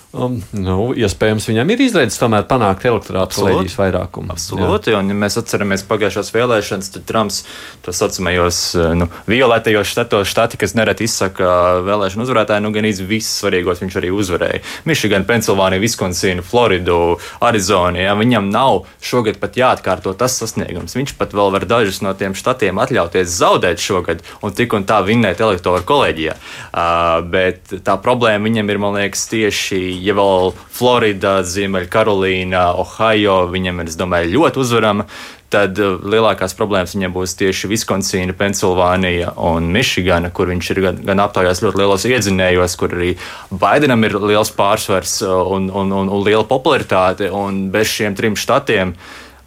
Um, nu, iespējams, viņam ir izredzes tomēr panākt elektorāta kolēģijas vairākumu. Absolūti, jā. un ja mēs atceramies pagājušās vēlēšanas, tad Trumps to saucamajos eh, nu, violetajos štatos, štati, kas nereti izsaka vēlēšanu uzvarētāju, nu gan īsti visus svarīgos viņš arī uzvarēja. Michigan, Pensilvānija, Viskonsina, Floridu, Arizona. Jā, viņam nav šogad pat jāatkārto tas sasniegums. Viņš pat vēl var dažus no tiem štatiem atļauties zaudēt šogad un tik un tā vinnēt elektoru kolēģijā. Uh, bet tā problēma viņam ir, man liekas, tieši ja vēl Florida, Ziemeļkarolīna, Ohio, viņam ir, es domāju, ļoti uzvarama, tad uh, lielākās problēmas viņam būs tieši Viskonsīna, Pensilvānija un Mišigana, kur viņš ir gan, gan aptaujās ļoti lielos iedzinējos, kur arī Baidenam ir liels pārsvars uh, un, un, un, un liela popularitāte, un bez šiem trim štatiem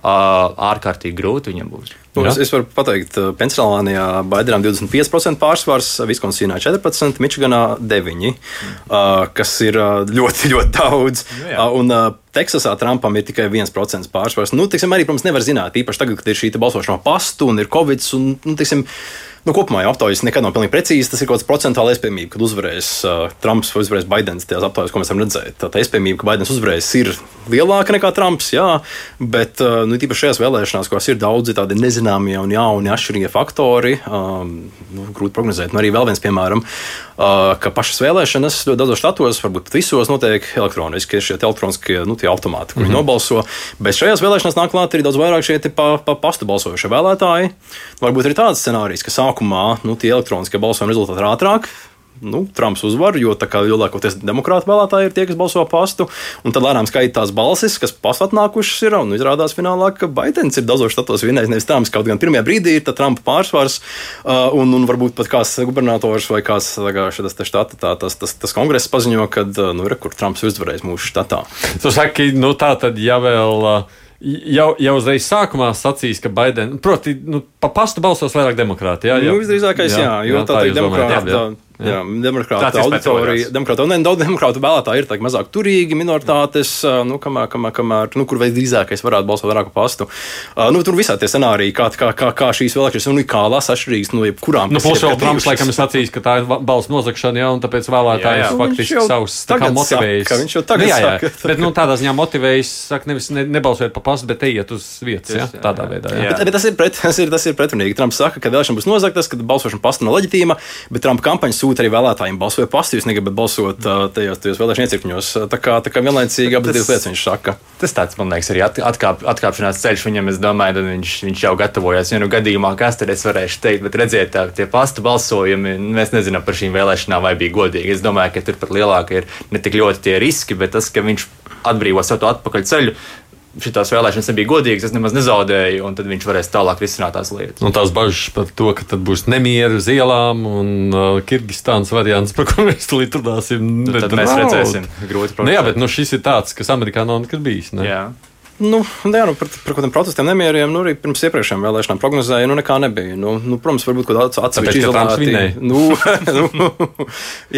ārkārtīgi grūti viņam būs. Nu, es, es varu pateikt, ka Pensilvānijā Baidenam 25% pārsvars, Viskonsīnā 14%, Mičiganā 9%, uh, kas ir ļoti, ļoti daudz. Nu, jā. uh, un, uh, Teksasā Trumpam ir tikai 1% pārsvars. Nu, tiksim, arī, protams, nevar zināt, īpaši tagad, kad ir šī balsošana pastu un ir Covid. Un, nu, tiksim, Nu, kopumā jau aptaujas nekad nav pilnīgi precīzi. Tas ir kaut kāds procentuāls iespējamība, kad uzvarēs uh, Trumps vai uzvarēs Baidens. Tajās aptaujās, ko mēs varam redzēt, tā, tā iespējamība, ka Baidens uzvarēs, ir lielāka nekā Trumps. Jā, bet uh, nu, tīpaši šajās vēlēšanās, kurās ir daudzi tādi nezināmie un jauni atšķirīgie faktori, um, nu, grūti prognozēt. Nu, arī vēl viens, piemēram, uh, ka pašas vēlēšanas ļoti daudzos štatos, varbūt visos, notiek elektroniski. Šie elektroniskie nu, automāti, kuri mm -hmm. nobalso. Bet šajās vēlēšanās nāk klāt arī daudz vairāk šie pa, pa pastu balsojušie vēlētāji. Varbūt ir tāds scenārijs, ka sākumā nu, tie elektroniskie balsojuma rezultāti ir ātrāk, nu, Trumps uzvar, jo lielākoties demokrāta vēlētāji ir tie, kas balso pastu. Un tad lēnām skaitīt tās balsis, kas pastu atnākušas ir. Un izrādās finālā, ka Baidens ir daudzos štatos vinnējis nevis Trumps. Kaut gan pirmajā brīdī ir Trumpa pārsvars, uh, un, un varbūt pat kāds gubernators vai kāds šis štata, tā, tas, tas, tas kongress paziņo, ka nu, re, kur Trumps ir uzvarējis mūsu štatā. Tu saki, nu tā tad ja vēl. Uh jau, jau uzreiz sākumā sacīs, ka Baidens, proti, nu, pa pastu balsos vairāk demokrāti. Jā, jā. Nu, visdrīzākais, jā, jā jo jā, tā, tā ir demokrāta. Jā, demokrāta ir auditorija, demokrāta, un daudz demokrātu vēlētāji ir tā, mazāk turīgi, minoritātes, nu, kamēr, kamēr, kamēr nu, kur visdrīzākais varētu balsot vairāku pastu. Uh, nu, tur visā tie scenāriji, kā, kā, kā, kā šīs vēlēšanas unikālās atšķirīgas no jebkurām. Nu, Plus vēl Trumps laikam ir sacījis, ka tā ir balss nozagšana, jā, un tāpēc vēlētājs Jā, jā. Nu, faktiski savus motivējis. saka, viņš jau tagad nu, jā, jā, saka. bet nu, tādā ziņā motivējis, saka, nevis ne, nebalsojiet pa pastu, bet ejiet uz vietas, jā, tādā veidā. Jā. Bet, bet tas, ir pret, [laughs] tas, ir, tas ir pretrunīgi. Trumps saka, ka vēlēšana būs nozagtas, ka balsošana pasta nav leģitīma, bet Trumpa kampaņa sūta arī vēlētājiem balsoja pastu. Jūs negribat balsot ā, tajos, tajos vēlēšana iecirkņos. Tā kā, tā kā vienlaicīgi abas divas lietas viņš saka. Tas tāds, man liekas, arī at, atkāp, atkāpšanās ceļš viņam, es domāju, tad viņš, viņš jau gatavojas. Ja nu gadījumā, kas tad es varēšu teikt, bet redziet, tā, tie pasta balsojumi, mēs nezinām par šīm vēlēšanām, vai bija godīgi. Es domāju, ka tur pat lielākie ir ne tik ļoti tie riski, bet tas, ka viņš atbrīvo savu to atpakaļ ceļu. Šitās vēlēšanas nebija godīgas, es nemaz nezaudēju, un tad viņš varēs tālāk risināt tās lietas. Un tās bažas par to, ka tad būs nemieru uz ielām un uh, Kirgistānas variants, par ko mēs tulīt runāsim. Nu, tad mēs redzēsim, grūti Nu, jā, bet nu, šis ir tāds, kas Amerikā nav nekad bijis. Ne? Jā. Nu, jā, nu, par, par kādiem protestiem, nemieriem, nu, arī pirms iepriekšējām vēlēšanām prognozēja, nu, nekā nebija. Nu, nu, protams, varbūt kaut kāda atsevišķa izolēta. Nu, [laughs] nu,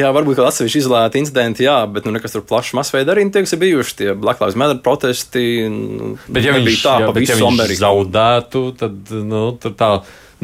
jā, varbūt kāda atsevišķa izolēta incidenti, jā, bet nu, nekas tur plašs masveida arī tie, kas ir bijuši tie Black Lives Matter protesti. Nu, Bet, ja viņš, tā jā, pa ja visu viņš Ameriku. zaudētu, tad nu, tur tā,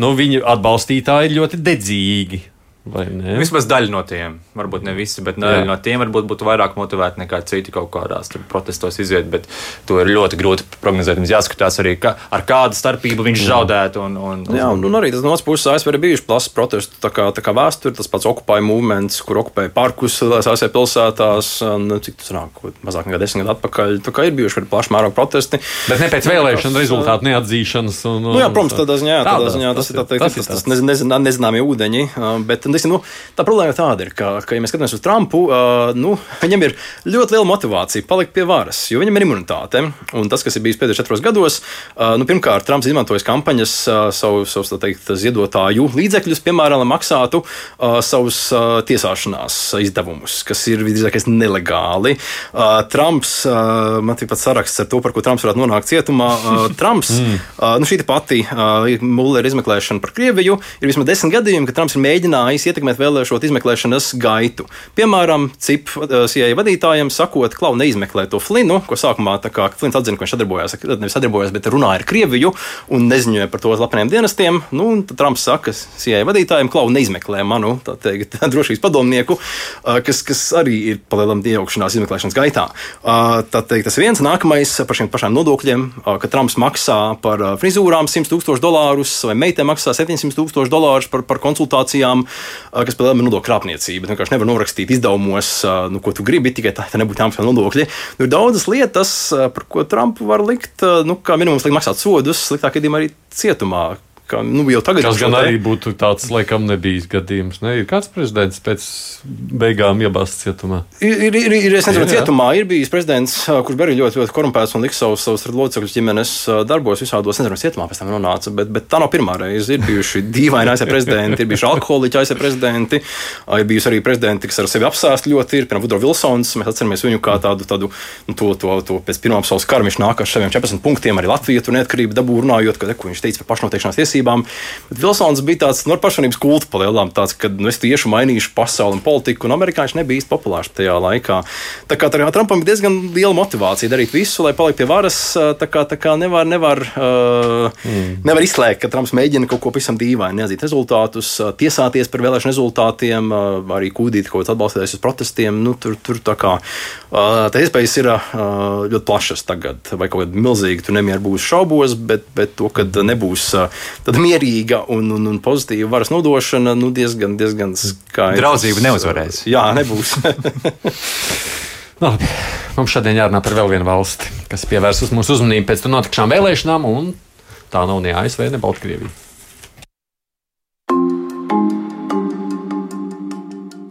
nu, viņu atbalstītāji ir ļoti dedzīgi. Vai ne? Vismaz daļa no tiem, varbūt ne visi, bet daļa no tiem varbūt būtu vairāk motivēti nekā citi kaut kādās protestos iziet. Bet to ir ļoti grūti prognozēt. Mums jāskatās arī, ka, ar kādu starpību viņš zaudētu. Un, un, Jā, un, un arī tas no otras puses ASV ir bijuši plašs protestu, tā kā, tā kā vēsture, tas pats okupāja movements, kur okupēja parkus ASV pilsētās, un, cik tas nāk, mazāk nekā desmit gadu atpakaļ. Tā kā ir bijuši arī plaši mēroga protesti. Bet ne pēc vēlēšana rezultātu neatzīšanas. Un, Nu, jā, protams, tādā ziņā, tādā ziņā tas, tas ir, tā teikt, tas tas, tas, tāds. tas nezin, nezin, nezināmie ūdeņi. uh, Bet tas, nu, tā problēma tāda, ir, ka, ka, ja mēs skatāmies uz Trumpu, uh, nu, [laughs] viņam ir ļoti liela motivācija palikt pie varas, jo viņam ir imunitāte. Un tas, kas ir bijis pēdējos četros gados, uh, nu, pirmkārt, Trumps izmantojas kampaņas uh, savu, savus tā teikt, ziedotāju līdzekļus, piemēram, lai maksātu uh, savus uh, tiesāšanās izdevumus, kas ir visdrīzākais nelegāli. Uh, Trumps, uh, man ir pat saraksts ar to, par ko Trumps varētu nonākt cietumā. Uh, [laughs] Trumps, uh, nu, šī pati uh, Mullera izmeklēšana par Krieviju ir vismaz desmit gadījumi, kad Trumps ir mēģinājis ietekmēt vēlēšot izmeklēšanas gaitu. Piemēram, CIP uh, CIA vadītājiem sakot, klau, neizmeklē to Flinu, ko sākumā kā Flins atzina, ka viņš sadarbojās, nevis sadarbojās, bet runāja ar Krieviju un neziņoja par to slepeniem dienestiem. Nu, tad Trumps saka CIA vadītājiem, klau, neizmeklē manu teikt, [laughs] drošības padomnieku, uh, kas, kas arī ir palielam iejaukšanās izmeklēšanas gaitā. Uh, Tā teikt, tas viens nākamais par šiem pašiem nodokļiem, ka Trumps maksā par frizūrām 100 tūkstošus dolārus, vai meitē maksā 700 tūkstošus dolārus par, par konsultācijām, uh, kas palielam ir nodokļu krāpniecība. Tu vienkārši nevar norakstīt izdevumos, nu, ko tu gribi, tikai tā, tā nebūtu jāmaksā nodokļi. Nu, ir daudzas lietas, par ko Trumpu var likt, nu, kā minimums likt maksāt sodus, sliktāk gadījumā arī cietumā. Kā, nu, jau tagad Tas gan te- arī būtu tāds, laikam, nebijis gadījums. Ne? Ir kāds prezidents pēc beigām iebāzts cietumā. Ir, ir, ir, ir es nezinu, Jā, jā. cietumā ir bijis prezidents, kurš arī ļoti, ļoti korumpēts un liks savus, savus locekļus ģimenes darbos visādos, nezinu, cietumā pēc tam nonāca, bet, bet tā nav pirmā reize. Ir bijuši [laughs] dīvaini ASV prezidenti, ir bijuši alkoholiķi ASV prezidenti, ir bijusi arī prezidenti, kas ar sevi apsēst ļoti, ir, piemēram, Vudro Vilsons, mēs atceramies viņu kā tādu, tādu nu, to, to, to pēc pirmā pasaules kara, viņš nāk ar saviem 14 punktiem, arī Latvija tur neatkarība dabū runājot, ka, ko viņš teica par pašnoteikšanās tiesībām. Bet Vilsons bija tāds no pašnības kulta palielām, tāds, ka nu, es tieši mainīšu pasauli un politiku, un amerikāņi nebija īsti populārs tajā laikā. Tā kā tā Trumpam ir diezgan liela motivācija darīt visu, lai paliktu pie varas, tā kā, tā kā nevar, nevar, uh, mm. nevar izslēgt, ka Trumps mēģina kaut ko pavisam dīvaini, neatzīt rezultātus, tiesāties par vēlēšanu rezultātiem, ā, arī kūdīt kaut kāds atbalstītājs uz protestiem. Nu, tur, tur tā kā ā, tā iespējas ir ā, ļoti plašas tagad, vai kaut kāda milzīga tur nemieru būs šaubos, bet, bet to, ka nebūs ā, tāda mierīga un, un, un pozitīva varas nodošana, nu, diezgan, diezgan skaidrs. Draudzība neuzvarēs. Jā, nebūs. [laughs] Labi. Mums šodien jārunā par vēl vienu valsti, kas pievērsus mūsu uzmanību pēc tam notikušām vēlēšanām, un tā nav ne ASV, ne Baltkrievija.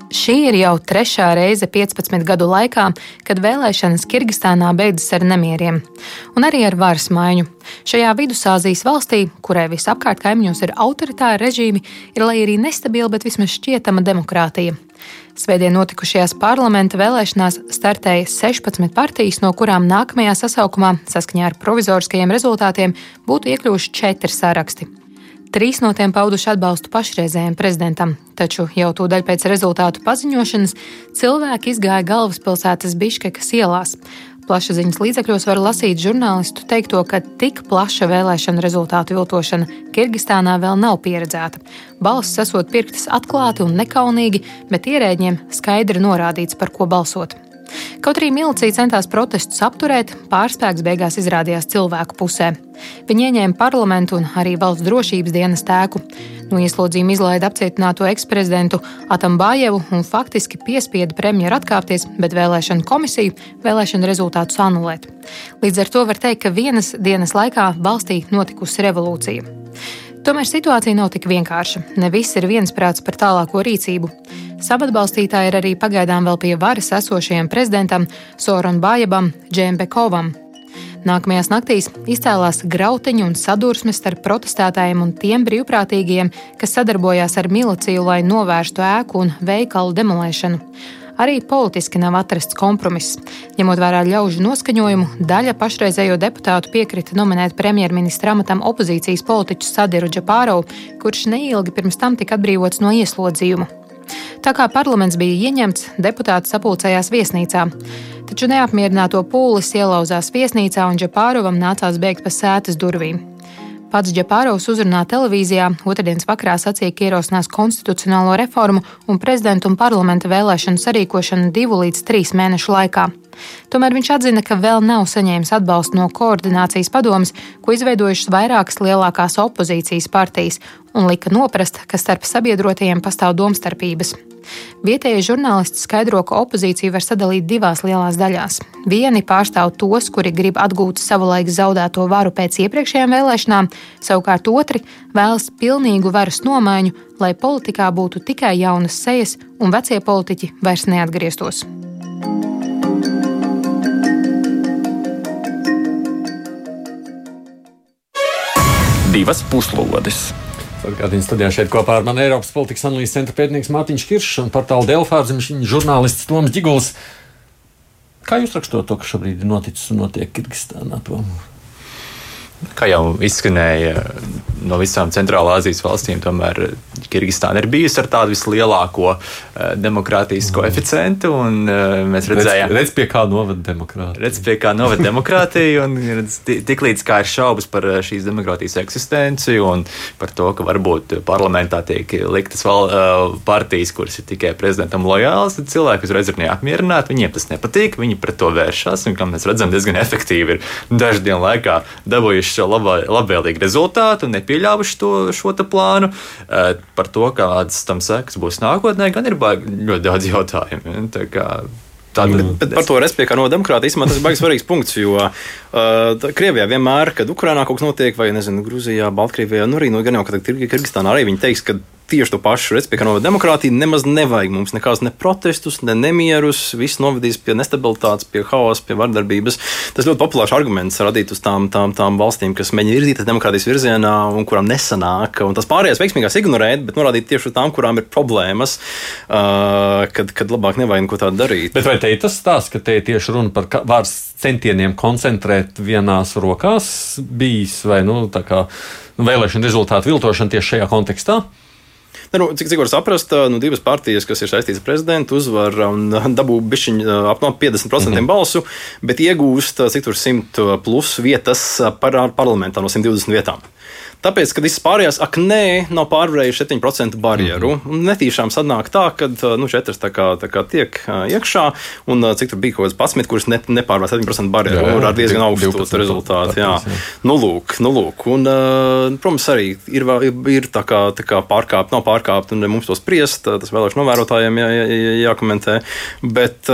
Šī ir jau trešā reize 15 gadu laikā, kad vēlēšanas Kirgistānā beidzas ar nemieriem un arī ar varas maiņu. Šajā Vidusāzijas valstī, kurai visapkārt kaimiņos ir autoritāri režīmi, ir lai arī nestabila, bet vismaz šķietama demokrātija. Svētdien notikušajās parlamenta vēlēšanās startēja 16 partijas, no kurām nākamajā sasaukumā, saskaņā ar provizoriskajiem rezultātiem, būtu iekļuvuši četri saraksti. Trīs no tiem pauduši atbalstu pašreizējiem prezidentam, taču jau tūdaļ pēc rezultātu paziņošanas cilvēki izgāja galvaspilsētas Biškekas ielās. Plašsaziņas līdzekļos var lasīt žurnālistu teikto, ka tik plaša vēlēšana rezultātu viltošana Kirgistānā vēl nav pieredzēta. Balss esot pirktas atklāti un nekaunīgi, bet ierēģiem skaidri norādīts, par ko balsot. Kaut arī milicija centās protestus apturēt, pārspēks beigās izrādījās cilvēku pusē. Viņi ieņēma parlamentu un arī valsts drošības dienas tēku. No ieslodzījuma izlaida apcietināto eksprezidentu Atambājevu un faktiski piespieda premjeru atkāpties, bet vēlēšanu komisiju vēlēšanu rezultātus anulēt. Līdz ar to var teikt, ka vienas dienas laikā valstī notikusi revolūcija. Tomēr situācija nav tik vienkārša. Ne viss ir viensprāts par tālāko rīcību. Sabatbalstītāji ir arī pagaidām vēl pie varas esošajam prezidentam Soron Bājabam, Džembekovam. Nākamajās naktīs izcēlās grautiņu un sadursmes starp protestētājiem un tiem brīvprātīgiem, kas sadarbojās ar miliciju, lai novērstu ēku un veikalu demolēšanu. Arī politiski nav atrasts kompromiss. Ņemot vērā ļaužu noskaņojumu, daļa pašreizējo deputātu piekrita nominēt premjerministra amatam opozīcijas politiķu Sadiru Džapārovu, kurš neilgi pirms tam tika atbrīvots no ieslodzījuma. Tā kā parlaments bija ieņemts, deputāti sapulcējās viesnīcā. Taču neapmierināto pūlis ielauzās viesnīcā un Džapārovam nācās bēgt pa sētas durvīm. Pats Džepārovs uzrunā televīzijā otrdienas vakarā sacīja, ka ierosinās konstitucionālo reformu un prezidentu un parlamenta vēlēšanu sarīkošanu divu līdz trīs mēnešu laikā. Tomēr viņš atzina, ka vēl nav saņēmis atbalstu no koordinācijas padomas, ko izveidojušas vairākas lielākās opozīcijas partijas, un lika noprast, ka starp sabiedrotajiem pastāv domstarpības. Vietējie žurnālisti skaidro, ka opozīcija var sadalīt divās lielās daļās. Vieni pārstāv tos, kuri grib atgūt savulaik zaudēto varu pēc iepriekšējām vēlēšanām, savukārt otri vēlas pilnīgu varas nomaiņu, lai politikā būtu tikai jaunas sejas un vecie politiķi vairs neatgrieztos. Divas puslodes! Atgādījums studijā šeit kopā ar mani Eiropas politikas analīzes centra pētnieks Mārtiņš Kiršs un portāla Delfārs žurnālists Toms Giguls. Kā jūs rakstot to, kas šobrīd ir noticis un notiek Kirgistānā? To? Kā jau izskanēja no visām Centrālā Azijas valstīm, tomēr Kirgistāna ir bijusi ar tādu vislielāko uh, demokrātijas koeficientu. Un, uh, mēs redzējām, redz, redz, pie kā novada demokrātija. Redz, pie kā novada demokrātija. Un, redz, tik līdz kā ir šaubas par šīs demokrātijas eksistenci un par to, ka varbūt parlamentā tiek liktas val, partijas, kuras ir tikai prezidentam lojāls, tad cilvēki uzreiz ir neapmierināti. Viņiem tas nepatīk, viņi pret to vēršas. Un, kā mēs redzam, diezgan efektīvi ir dažu dienu laikā dabūjuši šo labā, labvēlīgu rezultātu un nepieļāvuši to, šo plānu. Par to, kādas tam sekas būs nākotnē, gan ir ļoti daudz jautājumu. Tāda, mm. bet, bet par to respektu no demokrātijas tas ir baigi svarīgs punkts. Jo uh, Krievijā vienmēr, kad Ukrainā kaut kas notiek, vai nezinu, Grūzijā, Baltkrievijā, nu arī no gan jau, kad Kirgistānā arī viņi teiks, ka tieši to pašu respektu no demokrātija nemaz nevajag mums nekādus ne protestus, ne nemierus. Viss novedīs pie nestabilitātes, pie haosa, pie vardarbības. Tas ļoti populārs arguments radīt uz tām, tām, tām valstīm, kas mēģina virzīties demokrātijas virzienā un kurām nesanāk. Un tas pārējais veiksmīgās ignorēt, bet norādīt tieši uz tām, kurām ir problēmas, uh, kad, kad labāk nevajag neko tādu darīt. Bet vai te ir tas stāsts, ka te ir tieši runa par vārds centieniem koncentrēt vienās rokās bijis vai nu, tā kā vēlēšana rezultātu viltošana tieši šajā kontekstā? Ne, nu, cik, cik var saprast, nu, divas partijas, kas ir saistītas ar prezidentu, uzvar un dabū bišķiņu ap no 50% mm -hmm. balsu, bet iegūst cik tur 100 plus vietas par parlamentā no 120 vietām. Tāpēc, kad viss pārējās, ak, nē, nav pārvarējuši 7% barjeru. Mm -hmm. Netīšām sanāk tā, ka nu, četras tā kā, tā kā tiek iekšā, un cik tur bija kaut kāds 11, kurš ne, nepārvar 7% barjeru jā, jā, ar diezgan augstu rezultātu. Jā. Nu, lūk, nu, lūk. Un, protams, arī ir, ir tā kā, tā kā pārkāpt, nav pārkāpt, un mums to spriest, tas vēlēšanu novērotājiem jā, jā, jā, jākomentē. Bet,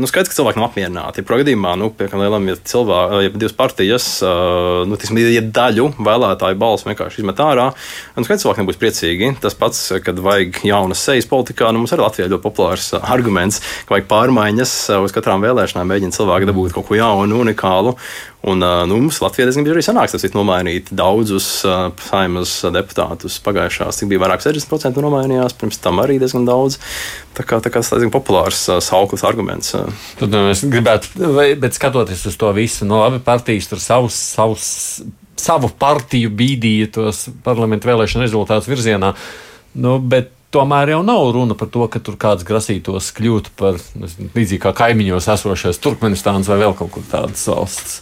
nu, skaidrs, ka cilvēki nav apmierināti. Progadījumā, nu, pie kā lielam, ja cilvēki, ja divas partijas, nu, tiksim, ja daļu vēlētāju balsu balss vienkārši izmet ārā. Un skaidrs, cilvēki nebūs priecīgi. Tas pats, kad vajag jaunas sejas politikā, nu, mums arī Latvijā ļoti populārs uh, arguments, ka vajag pārmaiņas uh, uz katrām vēlēšanām, mēģina cilvēki dabūt kaut ko jaunu, unikālu. Un, uh, nu, mums Latvijā diezgan bieži arī sanāks, tas ir nomainīt daudzus saimas deputātus pagājušās, cik bija vairāk 60% nomainījās, pirms tam arī diezgan daudz. Tā kā, tā kā tas ir populārs sauklis arguments. Tad nu, mēs gribētu, bet skatoties uz to visu, no abi partijas tur savus, savus savu partiju bīdīja tos parlamentu vēlēšanu rezultātus virzienā. Nu, bet tomēr jau nav runa par to, ka tur kāds grasītos kļūt par līdzīgi kā kaimiņos esošais Turkmenistāns vai vēl kaut kur tādas valsts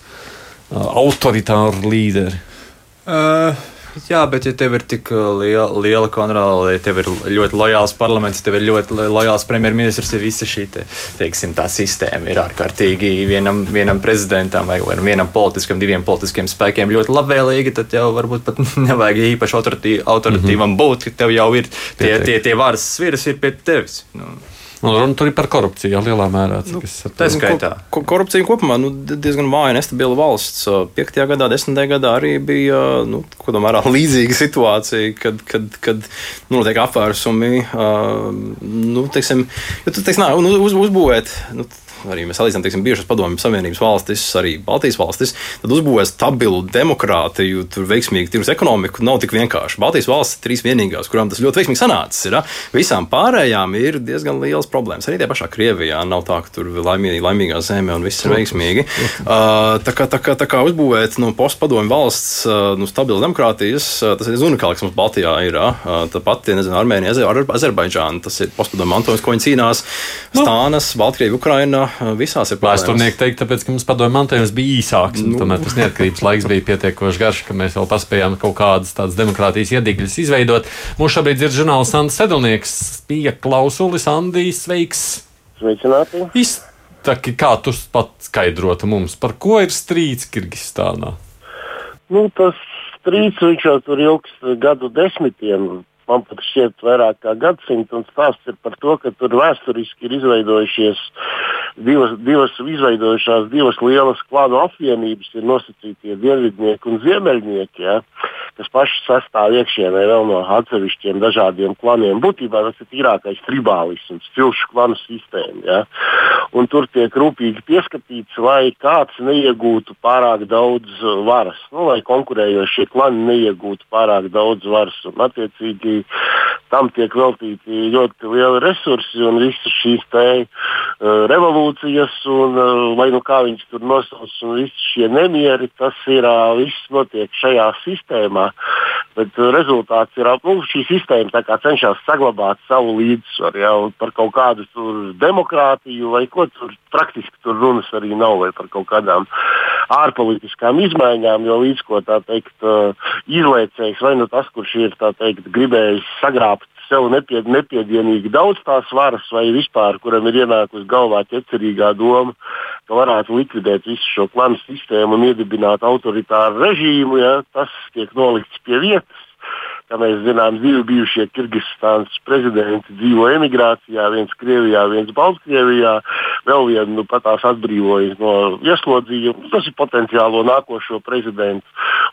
autoritāru līderi. Uh. Jā, bet ja tev ir tik liela, liela kontrole, ja tev ir ļoti lojāls parlaments, tev ir ļoti lojāls premjerministrs, ja visa šī te, teiksim, sistēma ir ārkārtīgi vienam, vienam prezidentam vai vienam politiskam, diviem politiskiem spēkiem ļoti labvēlīga, tad jau varbūt pat [laughs] nevajag īpaši autoritīvam mm -hmm. būt, ka tev jau ir tie, tie, tie varas sviras ir pie tevis. Nu. Un runa tur ir par korupciju jā, lielā mērā. Nu, tā ir skaitā. Ko, korupcija kopumā nu, diezgan vāja, nestabila valsts. 5. gadā, 10. gadā arī bija nu, mērā, līdzīga situācija, kad, kad, kad nu, notiek apvērsumi. Uh, nu, teiksim, ja tu, teiksim, nā, nu, uz, uzbūvēt. Nu, arī mēs salīdzinām, teiksim, bijušas padomju savienības valstis, arī Baltijas valstis, tad uzbūvēt stabilu demokrātiju, tur veiksmīgu tirgus ekonomiku nav tik vienkārši. Baltijas valstis ir trīs vienīgās, kurām tas ļoti veiksmīgi sanācis. Ir, Visām pārējām ir diezgan liels problēmas. Arī tie pašā Krievijā nav tā, ka tur ir laimīga, laimīgā zeme un viss ir veiksmīgi. Uh, tā kā, tā kā, tā kā uzbūvēt no postpadomju valsts nu, stabilu demokrātijas, tas ir unikāls, kas mums Baltijā ir. Tāpat, ja nezinu, Armēnija, Azerbaidžāna, tas ir postpadomju mantojums, ko viņi cīnās. Nu. Stānas, Baltkrievija, Ukraina visās ir problēmas. Vēsturnieki teikt, tāpēc, ka mums padomju mantojums bija īsāks, un nu. tomēr tas neatkarības laiks bija pietiekoši garš, ka mēs vēl paspējām kaut kādas tādas demokrātijas iedīgļus izveidot. Mums šobrīd ir žurnāls Sants Sedlnieks, bija klausulis Andijs Sveiks. Sveicināti. Iztaki, kā tu pat skaidrotu mums, par ko ir strīds Kirgistānā? Nu, tas strīds viņš jau tur ilgs gadu desmitiem man pat šķiet, vairāk kā gadsimta. Stāsts ir par to, ka tur vēsturiski ir izveidojušies divas, divas, izveidojušās divas lielas klānu apvienības, ir nosacītie dienvidnieki un ziemeļnieki, ja, kas paši sastāv iekšienē vēl no atsevišķiem dažādiem klaniem. Būtībā tas ir tīrākais tribālisms, cilšu klanu sistēma. Ja. Un tur tiek rūpīgi pieskatīts, lai kāds neiegūtu pārāk daudz varas, nu, lai konkurējošie klani neiegūtu pārāk daudz varas. Un, attiecīgi, tam tiek veltīti ļoti lieli resursi un visas šīs te, uh, revolūcijas, un uh, lai nu kā viņas tur nosauc, un visi šie nemieri, tas ir uh, viss notiek šajā sistēmā. Bet rezultāts ir, nu, šī sistēma cenšas saglabāt savu līdzsvaru, ja, par kaut kādu demokrātiju vai ko tur praktiski tur runas arī nav, vai par kaut kādām ārpolitiskām izmaiņām, jo līdz ko tā teikt, izlaicējis vai nu tas, kurš ir teikt, gribējis sagrābt sev nepie, nepiedienīgi daudz tās varas, vai vispār, kuram ir ienākusi galvā ķecerīgā doma, ka varētu likvidēt visu šo klanu sistēmu un iedibināt autoritāru režīmu, ja, tas tiek nolikts pie vietas. Kā mēs zinām, divi bijušie Kirgistānas prezidenti dzīvo emigrācijā, viens Krievijā, viens Baltkrievijā, vēl vienu nu, patās atbrīvoja no ieslodzījuma. Tas ir potenciālo nākošo prezidentu.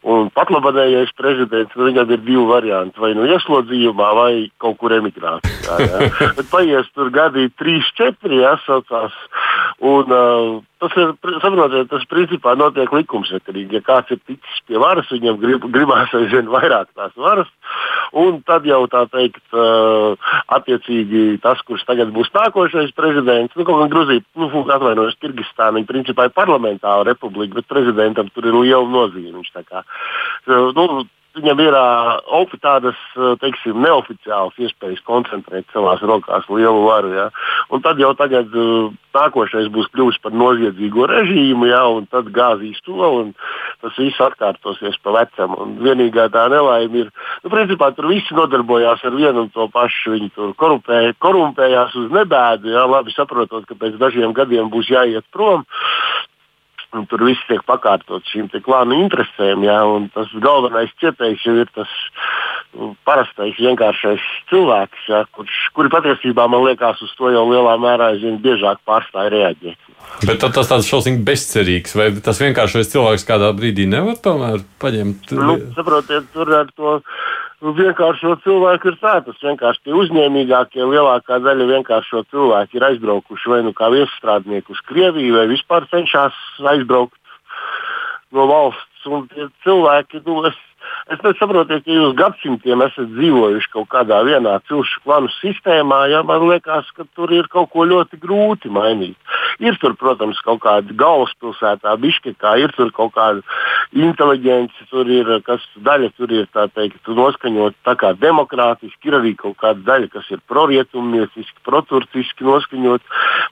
Un patlabanējais prezidents, nu, viņam ir divi varianti, vai nu ieslodzījumā, vai kaut kur emigrācijā. [laughs] Paies tur gadi trīs, četri, jāsaucās. Un, uh, Tas ir, saprotiet, tas principā notiek likumsakarīgi. Ja kāds ir ticis pie varas, viņam grib, gribās aizvien vairāk tās varas. Un tad jau tā teikt, attiecīgi tas, kurš tagad būs nākošais prezidents, nu, kaut kā Gruzija, nu, atvainojos, Kirgistāna, viņa principā ir parlamentāra republika, bet prezidentam tur ir liela nozīme. Viņš tā kā, nu, viņam ir uh, tādas teiksim, neoficiālas iespējas koncentrēt savā rokās lielu varu. Ja? Un tad jau tagad uh, nākošais būs kļuvis par noziedzīgo režīmu, ja? un tad gāzīs to, un tas viss atkārtosies pa vecam. Un vienīgā tā nelaime ir, nu, principā tur visi nodarbojās ar vienu un to pašu. Viņi tur korumpē, korumpējās uz nebēdu, ja? labi saprotot, ka pēc dažiem gadiem būs jāiet prom. Un tur viss tiek pakārtots šīm klānu interesēm. Jā, tas galvenais cietējs jau ir tas nu, parastais, vienkāršais cilvēks, jā, kurš, kuri patiesībā man liekas, uz to jau lielā mērā aizvien biežāk pārstāja reaģēt. Bet tas tāds šausmīgi bezcerīgs, vai tas vienkāršais cilvēks kādā brīdī nevar tomēr paņemt? Nu, saprotiet, tur ar to Nu, vienkāršo cilvēku ir tā, tas vienkārši tie uzņēmīgākie, lielākā daļa vienkāršo cilvēku ir aizbraukuši vai nu kā viestrādnieki uz Krieviju, vai vispār cenšas aizbraukt no valsts. Un tie cilvēki, nu, es, Es nesaprotu, ka jūs gadsimtiem esat dzīvojuši kaut kādā vienā cilšu planu sistēmā, ja man liekas, ka tur ir kaut ko ļoti grūti mainīt. Ir tur, protams, kaut kāda galvaspilsētā, Biškekā, ir tur kaut kāda inteliģence, tur ir kas daļa, tur ir tā teikt, noskaņot tā kā demokrātiski, ir arī kaut kāda daļa, kas ir prorietumnieciski, proturciski noskaņot,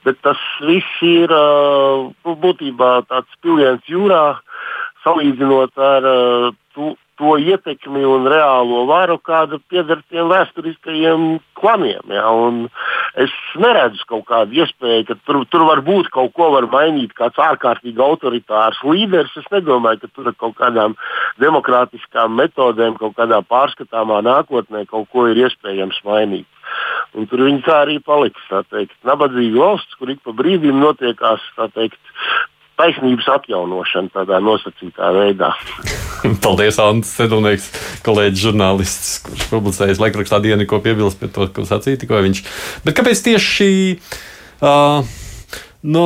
bet tas viss ir uh, būtībā tāds piliens jūrā salīdzinot ar uh, tu, to ietekmi un reālo varu, kāda pieder tiem vēsturiskajiem klaniem. Ja? Un es neredzu kaut kādu iespēju, ka tur, tur var būt kaut ko var mainīt, kāds ārkārtīgi autoritārs līderis. Es nedomāju, ka tur ar kaut kādām demokrātiskām metodēm, kaut kādā pārskatāmā nākotnē kaut ko ir iespējams mainīt. Un tur viņi tā arī paliks. Nabadzīga valsts, kur ik pa brīdim notiekās teikt, taisnības atjaunošana tādā nosacītā veidā. [laughs] Paldies, Anna Sedlnieks, kolēģis žurnālists, kurš publicējas laikrakstā dienu, ko piebilst pie to, ko sacīja tikko viņš. Bet kāpēc tieši šī? Uh, nu,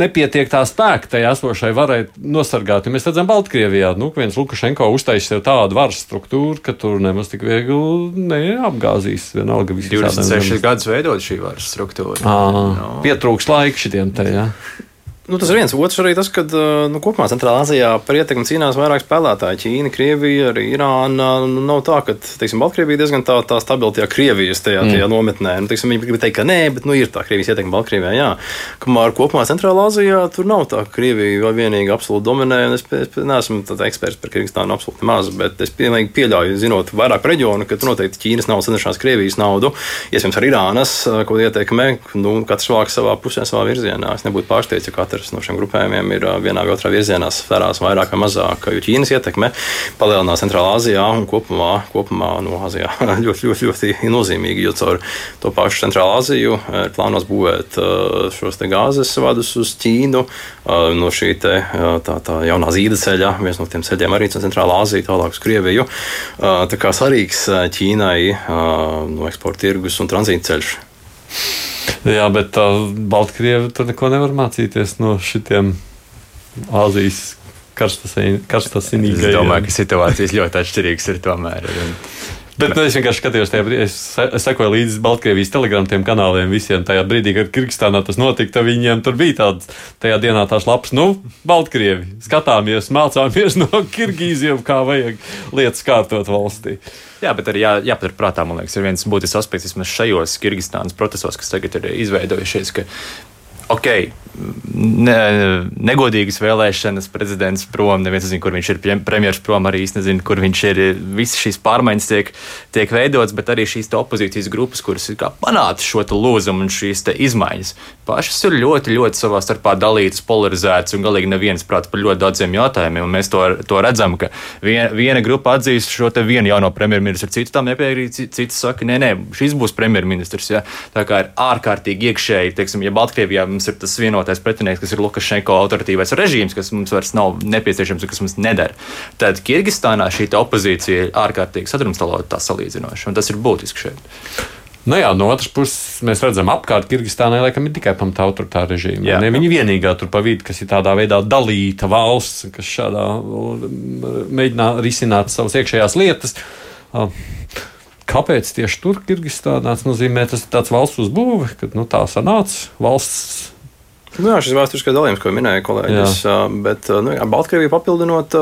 nepietiek tā spēka tajā esošai varai nosargāt. Ja mēs redzam, Baltkrievijā, nu, viens Lukašenko uztaisīs sev tādu varas struktūru, ka tur nemaz tik viegli neapgāzīs. Vienalga, 26 gadus veidot šī varas struktūra. À, no. Pietrūks laika šitiem te, jā. Nu, tas ir viens. Otrs arī tas, ka nu, kopumā Centrālā Azijā par ietekmi cīnās vairāk spēlētāji. Ķīna, Krievija, arī Irāna. Nu, nav tā, ka teiksim, Baltkrievija ir diezgan tā, tā stabila tajā Krievijas tajā, tajā mm. nometnē. Nu, teiksim, viņi grib teikt, ka nē, bet nu, ir tā Krievijas ietekme Baltkrievijā. Jā. Kamēr kopumā Centrālā Azijā tur nav tā, ka Krievija vai vienīgi absolūti dominē. Es, es neesmu eksperts par Kirgistānu absolūti maz, bet es pilnīgi pieļauju, zinot vairāk reģionu, ka tur noteikti Ķīnas nav cenšās Krievijas naudu, iespējams, ar Irānas kaut kāda ietekme. Nu, katrs vāk savā pusē, savā virzienā. Es nebūtu pārsteigts, ja katrs katrs no šiem grupējumiem ir vienā vai otrā virzienā svērās vairāk vai mazāk. Jo Ķīnas ietekme palielinās Centrālā Azijā un kopumā, kopumā no Azijā [laughs] ļoti, ļoti, ļoti nozīmīgi, jo caur to pašu Centrālā Aziju ir plānos būvēt šos gāzes vadus uz Ķīnu no šī te, tā, tā jaunā zīda ceļa, viens no tiem ceļiem arī Centrālā Azija, tālāk uz Krieviju. Tā kā svarīgs Ķīnai no eksporta tirgus un tranzīta ceļš. Jā, bet uh, Baltkrievi tur neko nevar mācīties no šitiem Āzijas karstasinīgajiem. Es domāju, ka situācijas ļoti atšķirīgas ir tomēr. Un... Bet nu, es vienkārši skatījos, tajā, es, es sekoju līdzi Baltkrievijas telegramiem kanāliem visiem. Tajā brīdī, kad Kirgistānā tas notika, viņiem tur bija tāds, tajā dienā tās lapas, nu, Baltkrievi. Skatāmies, mācāmies no [laughs] Kirgīziem, kā vajag lietas kārtot valstī. Jā, bet arī jā, jāpaturprātā, man liekas, ir viens būtisks aspekts vismaz šajos Kirgistānas procesos, kas tagad ir izveidojušies, ka ok, ne, negodīgas vēlēšanas, prezidents prom, neviens nezina, kur viņš ir, premjerministrs prom, arī īsti nezina, kur viņš ir. Visas šīs pārmaiņas tiek, tiek veidotas, bet arī šīs opozīcijas grupas, kuras ir panāca šo lūzumu un šīs izmaiņas, pašas ir ļoti, ļoti savā starpā dalītas, polarizētas un galīgi neviens prāts par ļoti daudziem jautājumiem. Un mēs to, to redzam, ka viena, viena grupa atzīst šo te vienu jauno premjerministru, cits tam nepiekrīt, cits saka, nē, nē, šis būs premjerministrs. Ja? Tā kā ir ārkārtīgi iekšēji, teiksim, ja Baltkrievijā mums ir tas vienotais pretinieks, kas ir Lukašenko autoritīvais režīms, kas mums vairs nav nepieciešams un kas mums nedara. Tad Kirgistānā šī opozīcija ir ārkārtīgi sadrumstalota salīdzinoši, un tas ir būtiski šeit. Nu jā, no otras puses, mēs redzam, apkārt Kirgistānai laikam ir tikai pamatā autoritāra režīma. Jā, ne, viņa vienīgā tur pa vidu, kas ir tādā veidā dalīta valsts, kas šādā mēģina risināt savas iekšējās lietas. Kāpēc tieši tur Kirgistānā tas nozīmē, tas ir tāds valsts uzbūve, kad nu, tā sanāca valsts. Nu, jā, šis vēsturiskais dalījums, ko minēja kolēģis, jā. bet nu, jā, Baltkrievija papildinot.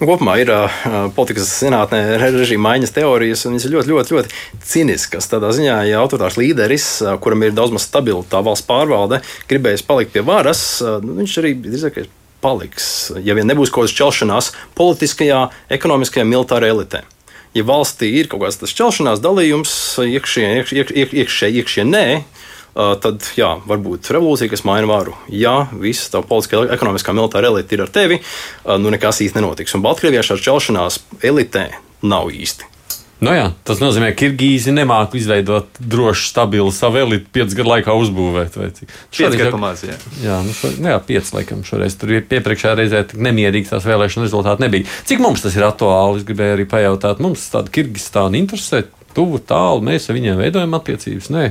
Nu, kopumā ir uh, politikas zinātnē režīma maiņas teorijas, un viņas ir ļoti, ļoti, ļoti ciniskas. Tādā ziņā, ja autoritārs līderis, uh, kuram ir daudz maz stabila tā valsts pārvalde, gribēs palikt pie varas, uh, viņš arī drīzāk paliks. Ja vien nebūs kaut kādas šķelšanās politiskajā, ekonomiskajā, militārajā elitē ja valstī ir kaut kāds šķelšanās dalījums, iekšē, iekš, iekš, iekš, iekšē, iekšē nē, tad jā, varbūt revolūcija, kas maina varu. Ja viss tā politiskā, ekonomiskā, militāra elite ir ar tevi, nu nekas īsti nenotiks. Un Baltkrievijā šāda šķelšanās elitē nav īsti. Nu jā, tas nozīmē, ka Kirgīzi nemāku izveidot drošu, stabilu savu elitu piecu gadu laikā uzbūvēt. Pieci gadu pamāc, jā. Jā, nu šo, nu jā, pieci laikam šoreiz. Tur iepriekšējā reizē nemierīgi tās vēlēšana rezultāti nebija. Cik mums tas ir aktuāli? Es gribēju arī pajautāt, mums tāda Kirgistāna interesē, tuvu, tālu, mēs ar viņiem veidojam attiecības. Nē.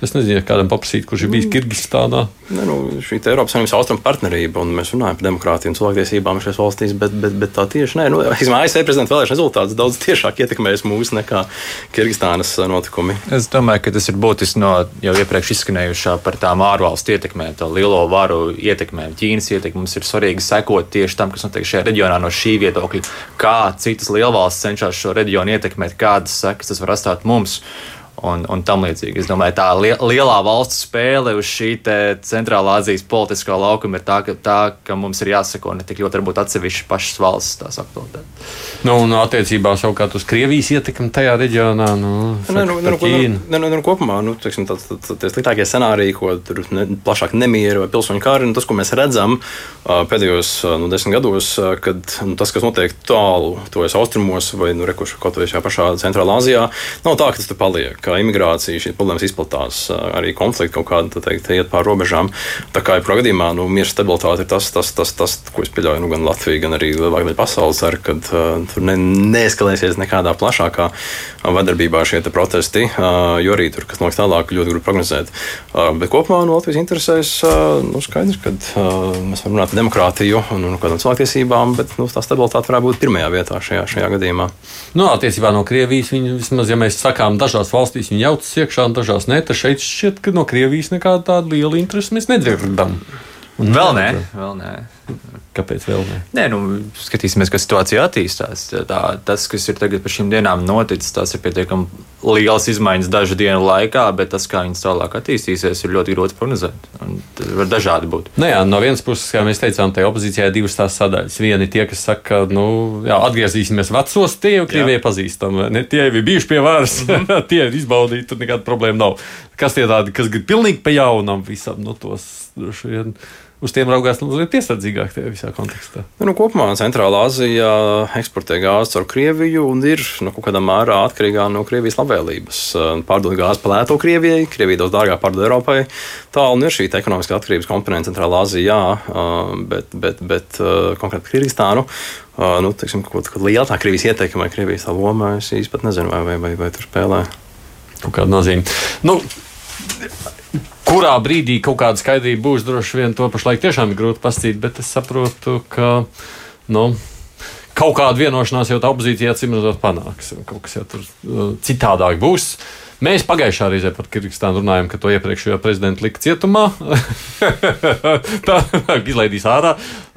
Es nezinu, ja kādam paprasīt, kurš ir bijis Mm. Kirgistānā. Ne, nu, šī te Eiropas Savienības austrumu partnerība, un mēs runājam par demokrātiju un cilvēktiesībām šajās valstīs, bet, bet, bet tā tieši nē. Nu, ASV prezidenta vēlēšana rezultāts daudz tiešāk ietekmēs mūs nekā Kirgistānas notikumi. Es domāju, ka tas ir būtiski no jau iepriekš izskanējušā par tām ārvalstu ietekmēm, to lielo varu ietekmēm, Ķīnas ietekmi. Mums ir svarīgi sekot tieši tam, kas notiek šajā reģionā no šī viedokļa, kā citas lielvalstis cenšas šo reģionu ietekmēt, kādas sekas tas var atstāt mums. Un, un tam līdzīgi. Es domāju, tā li lielā valstu spēle uz šī centrālā Azijas politiskā laukuma ir tā ka, tā, ka mums ir jāsako ne tik ļoti varbūt atsevišķi pašas valsts tās aktualitātes. Nu, un attiecībā savukārt uz Krievijas ietekmi tajā reģionā, nu, Nē, nu, saka, nu, par Ķīnu. nu, nu, nu, kopumā nu, teiksim, tāds, tāds, tāds, tie sliktākie scenāriji, ko tur ne, plašāk nemiera vai pilsoņu kari, nu, tas, ko mēs redzam pēdējos nu, desmit gados, kad nu, tas, kas notiek tālu, tojas austrumos vai nu, rekuši, kaut vai šajā pašā Centrālā Azijā, nav tā, ka tas tur paliek. Kā imigrācija, šīs problēmas izplatās, arī konflikti kaut kādi tā teikt, iet pāri robežām. Tā kā jebkurā gadījumā nu, miera stabilitāte ir tas, tas, tas, tas, ko es pieļauju, nu, gan Latvija, gan arī lielākā daļa pasaules ar, kad uh, tur ne, neeskalēsies nekādā plašākā vardarbībā šie te protesti, uh, jo arī tur, kas notiks tālāk, ļoti grūti prognozēt. Uh, bet kopumā no Latvijas interesēs uh, nu, skaidrs, ka uh, mēs varam runāt par demokrātiju un, un kādām cilvēktiesībām, bet nu, tā stabilitāte varētu būt pirmajā vietā šajā, šajā gadījumā. Nu, attiecībā no Krievijas, viņi, vismaz, ja mēs sakām, dažās valstīs viņi jaucas iekšā, un dažās ne, tad šeit šķiet, ka no Krievijas nekāda tāda liela interese mēs nedzirdam. Un Vēl nē, vēl nē. Kāpēc vēl ne? Nē, nu, skatīsimies, kā situācija attīstās. Tā, tas, kas ir tagad par šīm dienām noticis, tas ir pietiekami liels izmaiņas dažu dienu laikā, bet tas, kā viņas tālāk attīstīsies, ir ļoti grūti prognozēt. Tas var dažādi būt. Nu, jā, no vienas puses, kā mēs teicām, tai opozīcijai ir divas tās sadaļas. Viena ir tie, kas saka, ka nu, jā, atgriezīsimies vecos, tie jau Krievijai pazīstami. Ne tie jau ir bijuši pie varas, mm -hmm. [laughs] tie ir izbaudīti, tur nekāda problēma nav. Kas tie tādi, kas grib pilnīgi pa jaunam visam, nu, tos vien. Uz tiem raugās nu, piesardzīgāk tajā visā kontekstā. Nu, kopumā Centrālā Azija eksportē gāzi caur Krieviju un ir nu, kaut kādā mērā atkarīga no Krievijas labvēlības. Pārdod gāzi pa lēto Krievijai, Krievija daudz dārgāk pārdod Eiropai. Tā un ir šī ekonomiskā atkarības komponente Centrālā Azijā, bet, bet, bet konkrēti Kirgistānu. Nu, teiksim, kaut kāda liela tā Krievijas ieteikuma vai Krievijas loma, es īsti pat nezinu, vai, vai, vai, vai tur spēlē. Kaut kāda nozīme. Nu, kurā brīdī kaut kāda skaidrība būs, droši vien to pašlaik tiešām ir grūti pastāstīt, bet es saprotu, ka nu, kaut kāda vienošanās jau tā opozīcija acīm redzot panāks. Kaut kas jau tur uh, citādāk būs. Mēs pagājušā reizē par Kirgistānu runājām, ka to iepriekšējo prezidentu lika cietumā. [laughs] tā izlaidīs ārā.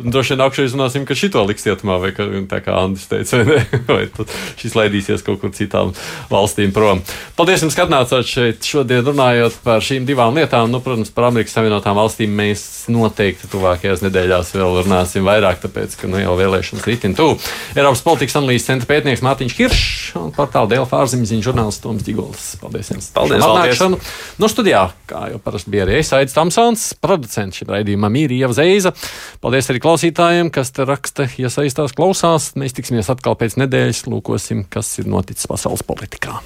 Droši vien nākamreiz runāsim, ka šito liks cietumā, vai ka, tā kā Andris teica, vai, ne? [laughs] vai šis laidīsies kaut kur citām valstīm prom. Paldies jums, ka atnācāt šeit šodien runājot par šīm divām lietām. Nu, protams, par Amerikas Savienotām valstīm mēs noteikti tuvākajās nedēļās vēl runāsim vairāk, tāpēc, ka nu, jau vēlēšanas ritin tuvu. Eiropas politikas analīzes centra pētnieks Mārtiņš Kiršs un portāla Dēlā ārzemziņu žurnālists Toms Gigols. Paldies jums! Paldies! Atnākšanu. No studijā, kā jau parasti bija arī es, Aits Tamsons, producents šim raidījumam ir Ieva Zeiza. Paldies arī klausītājiem, kas te raksta, iesaistās, klausās. Mēs tiksimies atkal pēc nedēļas, lūkosim, kas ir noticis pasaules politikā.